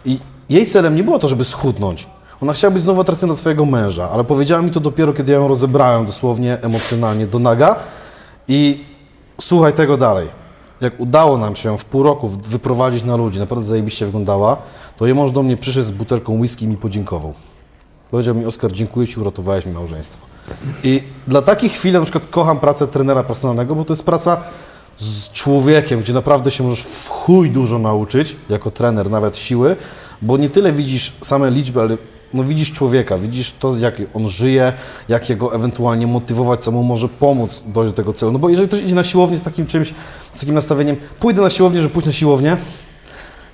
I jej celem nie było to, żeby schudnąć. Ona chciała być znowu atrakcyjna do swojego męża, ale powiedziała mi to dopiero, kiedy ja ją rozebrałem dosłownie emocjonalnie do naga. I słuchaj tego dalej. Jak udało nam się w pół roku wyprowadzić na ludzi, naprawdę zajebiście wyglądała, to jej mąż do mnie przyszedł z butelką whisky i mi podziękował. Powiedział mi, Oskar, dziękuję Ci, uratowałeś mi małżeństwo. I dla takich chwil na przykład kocham pracę trenera personalnego, bo to jest praca z człowiekiem, gdzie naprawdę się możesz w chuj dużo nauczyć, jako trener, nawet siły, bo nie tyle widzisz same liczby, ale no widzisz człowieka, widzisz to, jak on żyje, jak jego ewentualnie motywować, co mu może pomóc dojść do tego celu. No bo jeżeli ktoś idzie na siłownię z takim czymś, z takim nastawieniem, pójdę na siłownię, żeby pójść na siłownię,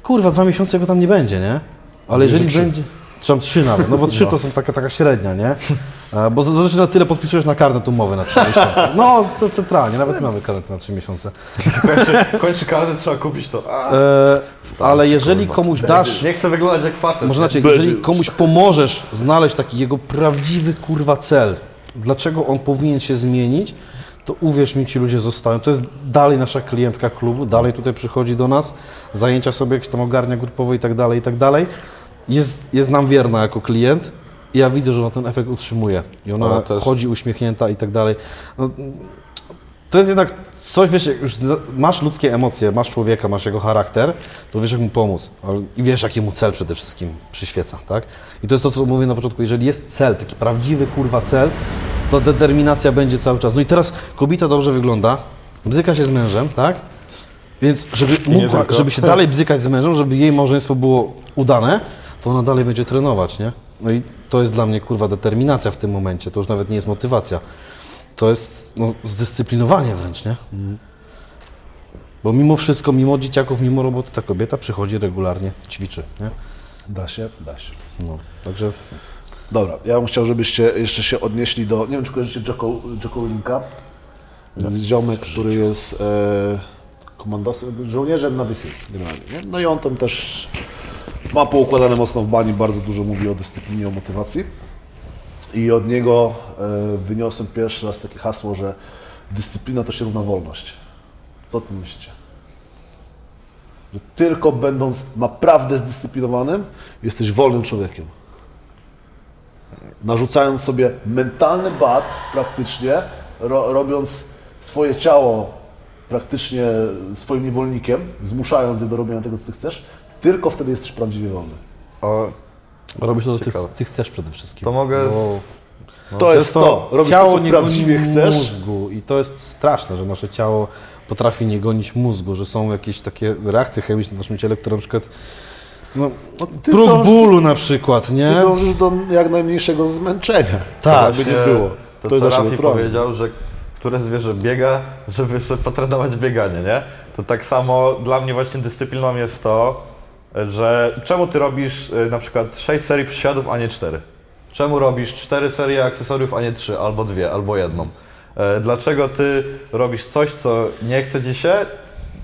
kurwa, dwa miesiące go tam nie będzie, nie? Ale jeżeli będzie... Czy tam trzy nawet, no bo trzy to są taka, taka średnia, nie? E, Bo zazwyczaj na tyle podpisujesz na karnet umowy na trzy miesiące. No, to centralnie, nawet mamy karnet na trzy miesiące. Kończy, kończy karnet, trzeba kupić to. A, E, ale jeżeli komuś dasz, nie chcę wyglądać jak facet. może znaczy, jeżeli komuś pomożesz znaleźć taki jego prawdziwy kurwa cel, dlaczego on powinien się zmienić, to uwierz mi, ci ludzie zostają. To jest dalej nasza klientka klubu, dalej tutaj przychodzi do nas, zajęcia sobie jakieś tam ogarnia grupowe i tak dalej, i tak dalej. Jest, jest nam wierna jako klient i ja widzę, że ona ten efekt utrzymuje. I ona Ona też- chodzi uśmiechnięta i tak dalej. No, to jest jednak coś, wiesz, już masz ludzkie emocje, masz człowieka, masz jego charakter, to wiesz, jak mu pomóc. I wiesz, jaki mu cel przede wszystkim przyświeca, tak? I to jest to, co mówię na początku. Jeżeli jest cel, taki prawdziwy, kurwa, cel, to determinacja będzie cały czas. No i teraz kobieta dobrze wygląda, bzyka się z mężem, tak? Więc żeby, mógł, żeby się dalej bzykać z mężem, żeby jej małżeństwo było udane, to ona dalej będzie trenować, nie? No i to jest dla mnie, kurwa, determinacja w tym momencie. To już nawet nie jest motywacja. To jest no, zdyscyplinowanie wręcz, nie? Bo mimo wszystko, mimo dzieciaków, mimo roboty, ta kobieta przychodzi regularnie, ćwiczy, nie? Da się, da się. No, także Dobra, ja bym chciał, żebyście jeszcze się odnieśli do, nie wiem czy kojarzycie Jocko, Jocko Linka, jest ziomek, który jest e, komandosem, żołnierzem na Wysysk generalnie, nie? No i on tam też ma poukładane mocno w bani, bardzo dużo mówi o dyscyplinie, o motywacji. I od niego e, wyniosłem pierwszy raz takie hasło, że dyscyplina to się równa wolność. Co o tym myślicie? Że tylko będąc naprawdę zdyscyplinowanym, jesteś wolnym człowiekiem. narzucając sobie mentalny bat praktycznie, ro, robiąc swoje ciało praktycznie swoim niewolnikiem, zmuszając je do robienia tego, co ty chcesz, tylko wtedy jesteś prawdziwie wolny. O, Robisz to, co ty, ty chcesz przede wszystkim. To mogę- Bo to jest to. Robisz to, ciało co nie prawdziwie goni chcesz. mózgu i to jest straszne, że nasze ciało potrafi nie gonić mózgu, że są jakieś takie reakcje chemiczne w naszym ciele, które na przykład no, ty próg dążysz- bólu na przykład, nie? Ty dążysz do jak najmniejszego zmęczenia. Tak, jakby nie było. To, To jest Rafi powiedział, że które zwierzę biega, żeby sobie potrenować bieganie, nie? To tak samo dla mnie właśnie dyscypliną jest to, że czemu ty robisz y, na przykład 6 serii przysiadów, a nie 4? Czemu robisz 4 serie akcesoriów, a nie 3, albo 2, albo jedną? E, Dlaczego ty robisz coś, co nie chce ci się?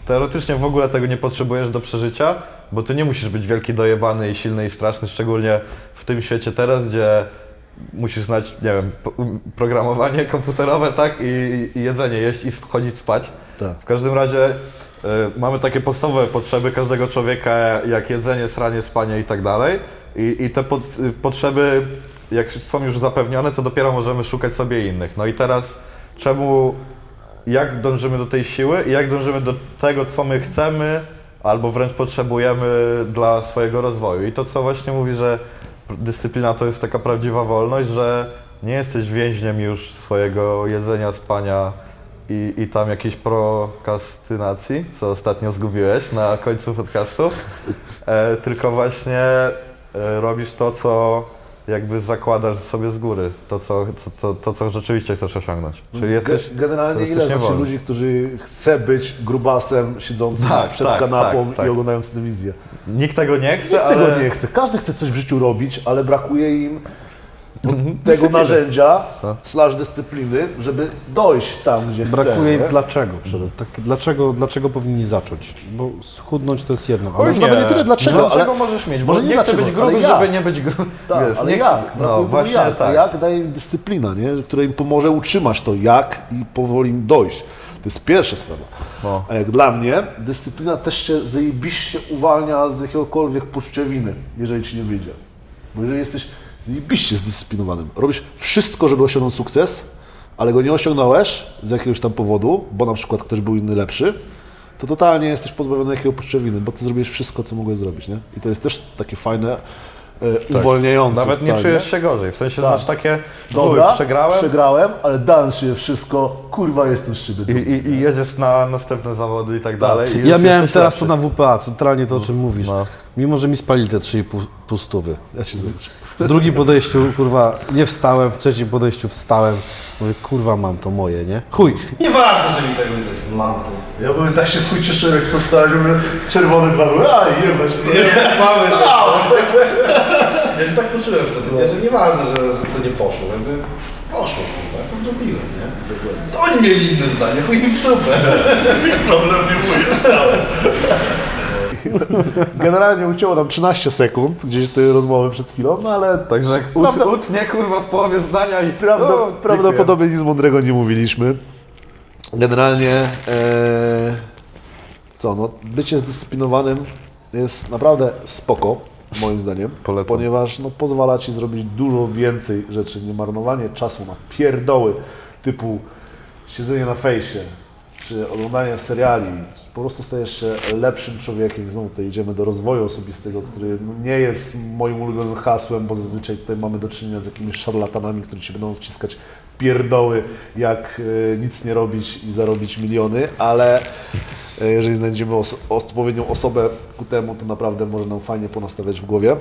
Teoretycznie w ogóle tego nie potrzebujesz do przeżycia, bo ty nie musisz być wielki, dojebany i silny i straszny, szczególnie w tym świecie teraz, gdzie musisz znać, nie wiem, programowanie komputerowe, tak? I, i jedzenie jeść i chodzić spać. Tak. W każdym razie mamy takie podstawowe potrzeby każdego człowieka, jak jedzenie, sranie, spanie i tak dalej. I, i te pod, y, potrzeby, jak są już zapewnione, to dopiero możemy szukać sobie innych. No i teraz czemu, jak dążymy do tej siły i jak dążymy do tego, co my chcemy, albo wręcz potrzebujemy dla swojego rozwoju. I to, co właśnie mówi, że dyscyplina to jest taka prawdziwa wolność, że nie jesteś więźniem już swojego jedzenia, spania i, i tam jakiejś prokrastynacji, co ostatnio zgubiłeś na końcu podcastu, e, tylko właśnie e, robisz to, co jakby zakładasz sobie z góry, to, co, co, to, to, co rzeczywiście chcesz osiągnąć. Czyli jesteś... Ge- Generalnie ile znaczy ludzi, którzy chce być grubasem siedzącym Tak, przed tak, kanapą tak, tak. i oglądając telewizję. Nikt tego nie chce, Nikt ale... tego nie chce. Każdy chce coś w życiu robić, ale brakuje im tego Dyscypliny. narzędzia slash dyscypliny, żeby dojść tam, gdzie Brakuje chce. im nie? dlaczego przede tak, dlaczego, dlaczego powinni zacząć? Bo schudnąć to jest jedno, Oj, ale nie. nawet nie tyle dlaczego, dlaczego ale- możesz mieć, może nie nie chcę być gruby, jak? żeby nie być gruby. Tak, Wiesz, ale nie jak? Chcę. No tego właśnie jak. Tak. jak daje im dyscyplina, nie? która im pomoże utrzymać to jak i powoli im dojść. To jest pierwsza sprawa. No. A jak dla mnie, dyscyplina też się zajebiście uwalnia z jakiegokolwiek poczucia winy, jeżeli ci nie wyjdzie. Bo jeżeli jesteś zajebiście zdyscyplinowanym, robisz wszystko, żeby osiągnąć sukces, ale go nie osiągnąłeś z jakiegoś tam powodu, bo na przykład ktoś był inny lepszy, to totalnie jesteś pozbawiony jakiego poczucia winy, bo ty zrobiłeś wszystko, co mogłeś zrobić, nie? I to jest też takie fajne, e, uwolniające. Nawet nie czujesz się gorzej, w sensie Tak. masz takie, Dobra, przegrałem przegrałem, ale dałem się wszystko, kurwa jestem z siebie i, i, i jedziesz na następne zawody i tak dalej. i ja miałem teraz lepszy. to na WPA, centralnie to o czym mówisz. No. Mimo, że mi spalili te 3,5 stówy. Ja zobaczę. W drugim podejściu, kurwa, nie wstałem, w trzecim podejściu wstałem. Mówię, kurwa, mam to moje, nie? Chuj. Nieważne, że mi tego nie zrobił. Mam to. Ja byłem tak się w chuj cieszyłem, jak postałem, mówię, czerwone dwa były, a jebać to. [LAUGHS] Mamy [LAUGHS] Ja się tak poczułem wtedy, nie? że nieważne, że, że to nie poszło. Jakby poszło, kurwa, ja to zrobiłem, nie? To oni mieli inne zdanie, chuj im w dupę. [LAUGHS] Problem nie mój, wstałem. [LAUGHS] Generalnie ucięło nam 13 sekund gdzieś tej rozmowy przed chwilą, no ale Także jak ut, Prawda- utnie kurwa w połowie zdania i Prawda, o, prawdopodobnie nic mądrego nie mówiliśmy. Generalnie, e, co, no, bycie zdyscyplinowanym jest naprawdę spoko, moim zdaniem, Polecam. ponieważ no, pozwala Ci zrobić dużo więcej rzeczy, nie marnowanie czasu na pierdoły typu siedzenie na fejsie, czy oglądanie seriali. Po prostu stajesz się lepszym człowiekiem. Znowu tutaj idziemy do rozwoju osobistego, który no, nie jest moim ulubionym hasłem, bo zazwyczaj tutaj mamy do czynienia z jakimiś szarlatanami, którzy Ci będą wciskać pierdoły, jak e, nic nie robić i zarobić miliony, ale e, jeżeli znajdziemy os- odpowiednią osobę ku temu, to naprawdę może nam fajnie ponastawiać w głowie.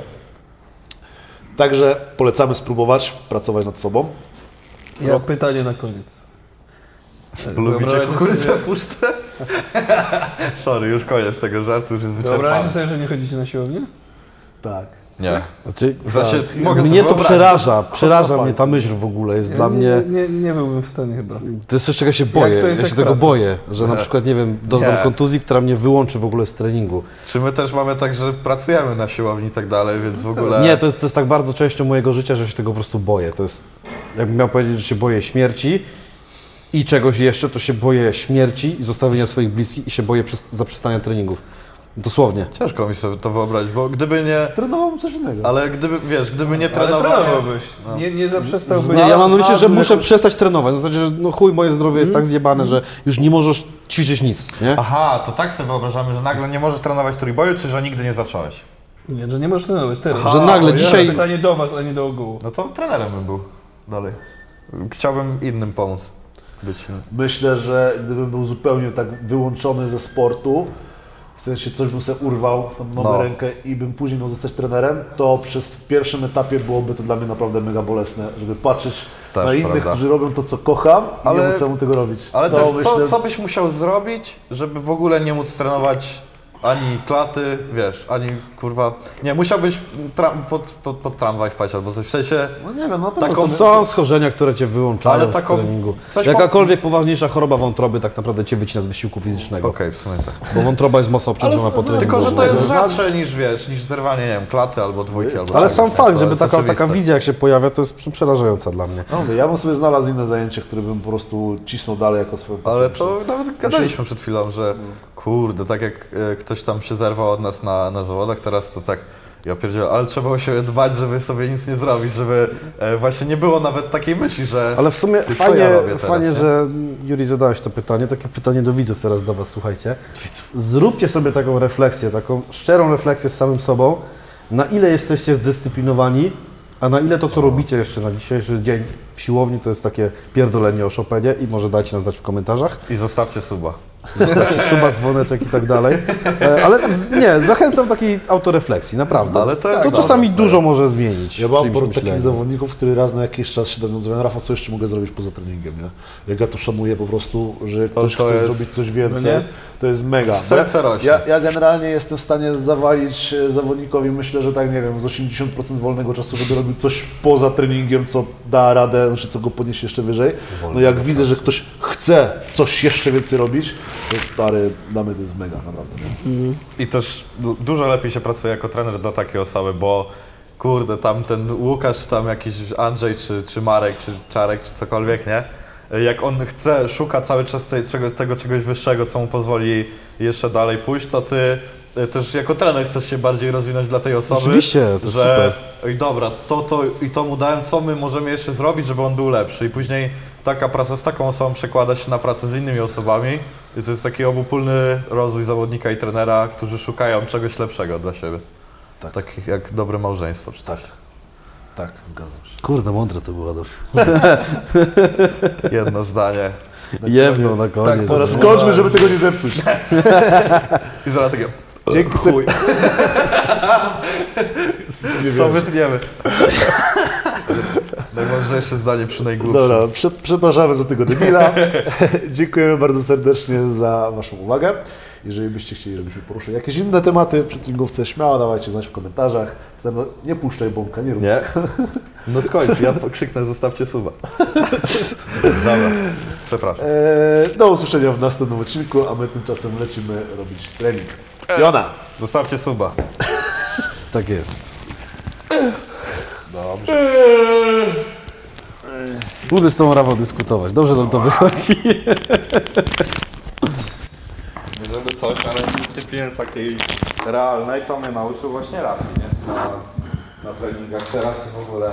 Także polecamy spróbować pracować nad sobą. Ja pytanie na koniec. Lubicie Wyobraźcie kukurydzę w puszce? [LAUGHS] Sorry, już koniec tego żartu, już jest Wyobraźcie wyczerpany. sobie, że nie chodzicie na siłownię? Tak. Nie. Znaczy, Znaczy, mogę sobie mnie to wyobrazić. przeraża, przeraża mnie ta myśl w ogóle, jest dla nie, mnie... Nie, nie, nie byłbym w stanie chyba. To jest coś, czego się boję, to jest ja jak się tego praca? boję, że na przykład, nie wiem, doznam Nie. kontuzji, która mnie wyłączy w ogóle z treningu. Czy my też mamy tak, że pracujemy na siłowni i tak dalej, więc w ogóle... Nie, to jest, to jest tak bardzo częścią mojego życia, że się tego po prostu boję. To jest, jakbym miał powiedzieć, że się boję śmierci i czegoś jeszcze, to się boję śmierci i zostawienia swoich bliskich i się boję przez, zaprzestania treningów. Dosłownie. Ciężko mi sobie to wyobrazić, bo gdyby nie... Trenował coś innego. Ale gdyby, wiesz, gdyby nie trenował... trenowałbyś. Nie, nie zaprzestałbyś. Nie, ja mam na myśli, że muszę jakoś- przestać trenować. Na zasadzie, że no chuj, moje zdrowie jest tak zjebane, że już nie możesz ćwiczyć nic, nie? Aha, to tak sobie wyobrażamy, że nagle nie możesz trenować trójboju, czy że nigdy nie zacząłeś? Nie, że nie możesz trenować teraz. Że nagle dzisiaj... Pytanie do was, a nie do ogółu. No to trenerem bym był dalej. Chciałbym innym pomóc. Być Myślę, że gdybym był zupełnie tak wyłączony ze sportu, w sensie coś bym sobie urwał, tam nogę, No. rękę i bym później miał zostać trenerem, to przez pierwszym etapie byłoby to dla mnie naprawdę mega bolesne, żeby patrzeć Też na innych, prawda. którzy robią to, co kocham i Ale- nie móc samemu tego robić. Ale to też myślę, co, co byś musiał zrobić, żeby w ogóle nie móc trenować ani klaty, wiesz, ani kurwa... Nie, musiałbyś tra- pod, pod, pod tramwaj wpaść albo coś. W sensie... No nie wiem, pewno Taką- sobie... Są schorzenia, które cię wyłączają Ale taką- z treningu. coś Jakakolwiek poważniejsza choroba wątroby tak naprawdę cię wycina z wysiłku fizycznego. Okej, w sumie tak. Bo wątroba jest mocno obciążona Ale po treningu. Tylko, że to jest rzadsze niż, wiesz, niż zerwanie, nie wiem, klaty albo dwójki albo Ale tak, sam fakt, żeby taka, taka wizja jak się pojawia, to jest przerażająca dla mnie. No ja bym sobie znalazł inne zajęcie, które bym po prostu cisnął dalej jako swoją pasję. Ale to nawet gadaliśmy przed chwilą, że kurde, tak jak e, ktoś tam się zerwał od nas na, na zawodach, teraz to tak, ja pierdzielę, ale trzeba o siebie dbać, żeby sobie nic nie zrobić, żeby e, właśnie nie było nawet takiej myśli, że... Ale w sumie fajnie, ja teraz, fajnie nie? że Juri zadałeś to pytanie, takie pytanie do widzów teraz do Was, słuchajcie. Zróbcie sobie taką refleksję, taką szczerą refleksję z samym sobą, na ile jesteście zdyscyplinowani, a na ile to, co robicie jeszcze na dzisiejszy dzień w siłowni, to jest takie pierdolenie o Chopinie i może dajcie nam znać w komentarzach. I zostawcie suba. Zostawcie suba, dzwoneczek i tak dalej. E, Ale nie, zachęcam do takiej autorefleksji, naprawdę. Ale to to jest czasami dobre, dużo może zmienić Ja mam paru takich zawodników, który raz na jakiś czas się do mnie odzwonią, Rafał, co jeszcze mogę zrobić poza treningiem, nie? Jak ja to szanuję po prostu, że ktoś to chce jest- zrobić coś więcej, No nie? to jest mega. Serce ja, rośnie. ja, ja generalnie jestem w stanie zawalić e, zawodnikowi, myślę, że tak, nie wiem, z 80% wolnego czasu, żeby robił coś poza treningiem, co da radę, znaczy co go podniesie jeszcze wyżej. No jak widzę, że ktoś chce coś jeszcze więcej robić, to stary, dla mnie to jest mega, naprawdę. Nie? I też du- dużo lepiej się pracuje jako trener do takiej osoby, bo kurde, tam ten Łukasz, czy tam jakiś Andrzej, czy, czy Marek, czy Czarek, czy cokolwiek, nie? Jak on chce, szuka cały czas tej, czego, tego czegoś wyższego, co mu pozwoli jeszcze dalej pójść, to ty e, też jako trener chcesz się bardziej rozwinąć dla tej osoby. Oczywiście, to że super. Oj, dobra, to, to i to mu dałem, co my możemy jeszcze zrobić, żeby on był lepszy. I później taka praca z taką osobą przekłada się na pracę z innymi osobami. I to jest taki obopólny rozwój zawodnika i trenera, którzy szukają czegoś lepszego dla siebie. Tak. Takich jak dobre małżeństwo czy coś. Tak, zgadzam się. Kurde, mądre to było, Adolf. [LAUGHS] Jedno zdanie. Jebno na koniec. Teraz skończmy, żeby tego nie zepsuć. I zaraz takie, Dzięki chuj, [LAUGHS] Nie to wytniemy. [LAUGHS] Najmądrzejsze zdanie przy najgłupszym. Dobra, prze, przepraszamy za tego debila. [LAUGHS] Dziękujemy bardzo serdecznie za Waszą uwagę. Jeżeli byście chcieli, żebyśmy poruszyli jakieś inne tematy przy tringówce, śmiało dawajcie znać w komentarzach. Stano- Nie puszczaj bąka, nie rób. Nie? No skończ, ja [LAUGHS] krzyknę, zostawcie suba. [LAUGHS] Dobra, przepraszam. Eee, do usłyszenia w następnym odcinku, a my tymczasem lecimy robić trening. Jona! Zostawcie suba. Tak jest. Dobrze. Lubię z tą Rafał dyskutować. Dobrze nam to wychodzi. Żeby coś, ale dyscypliny takiej realnej to mnie nauczył właśnie Rafi, nie? Na, na treningach teraz i w ogóle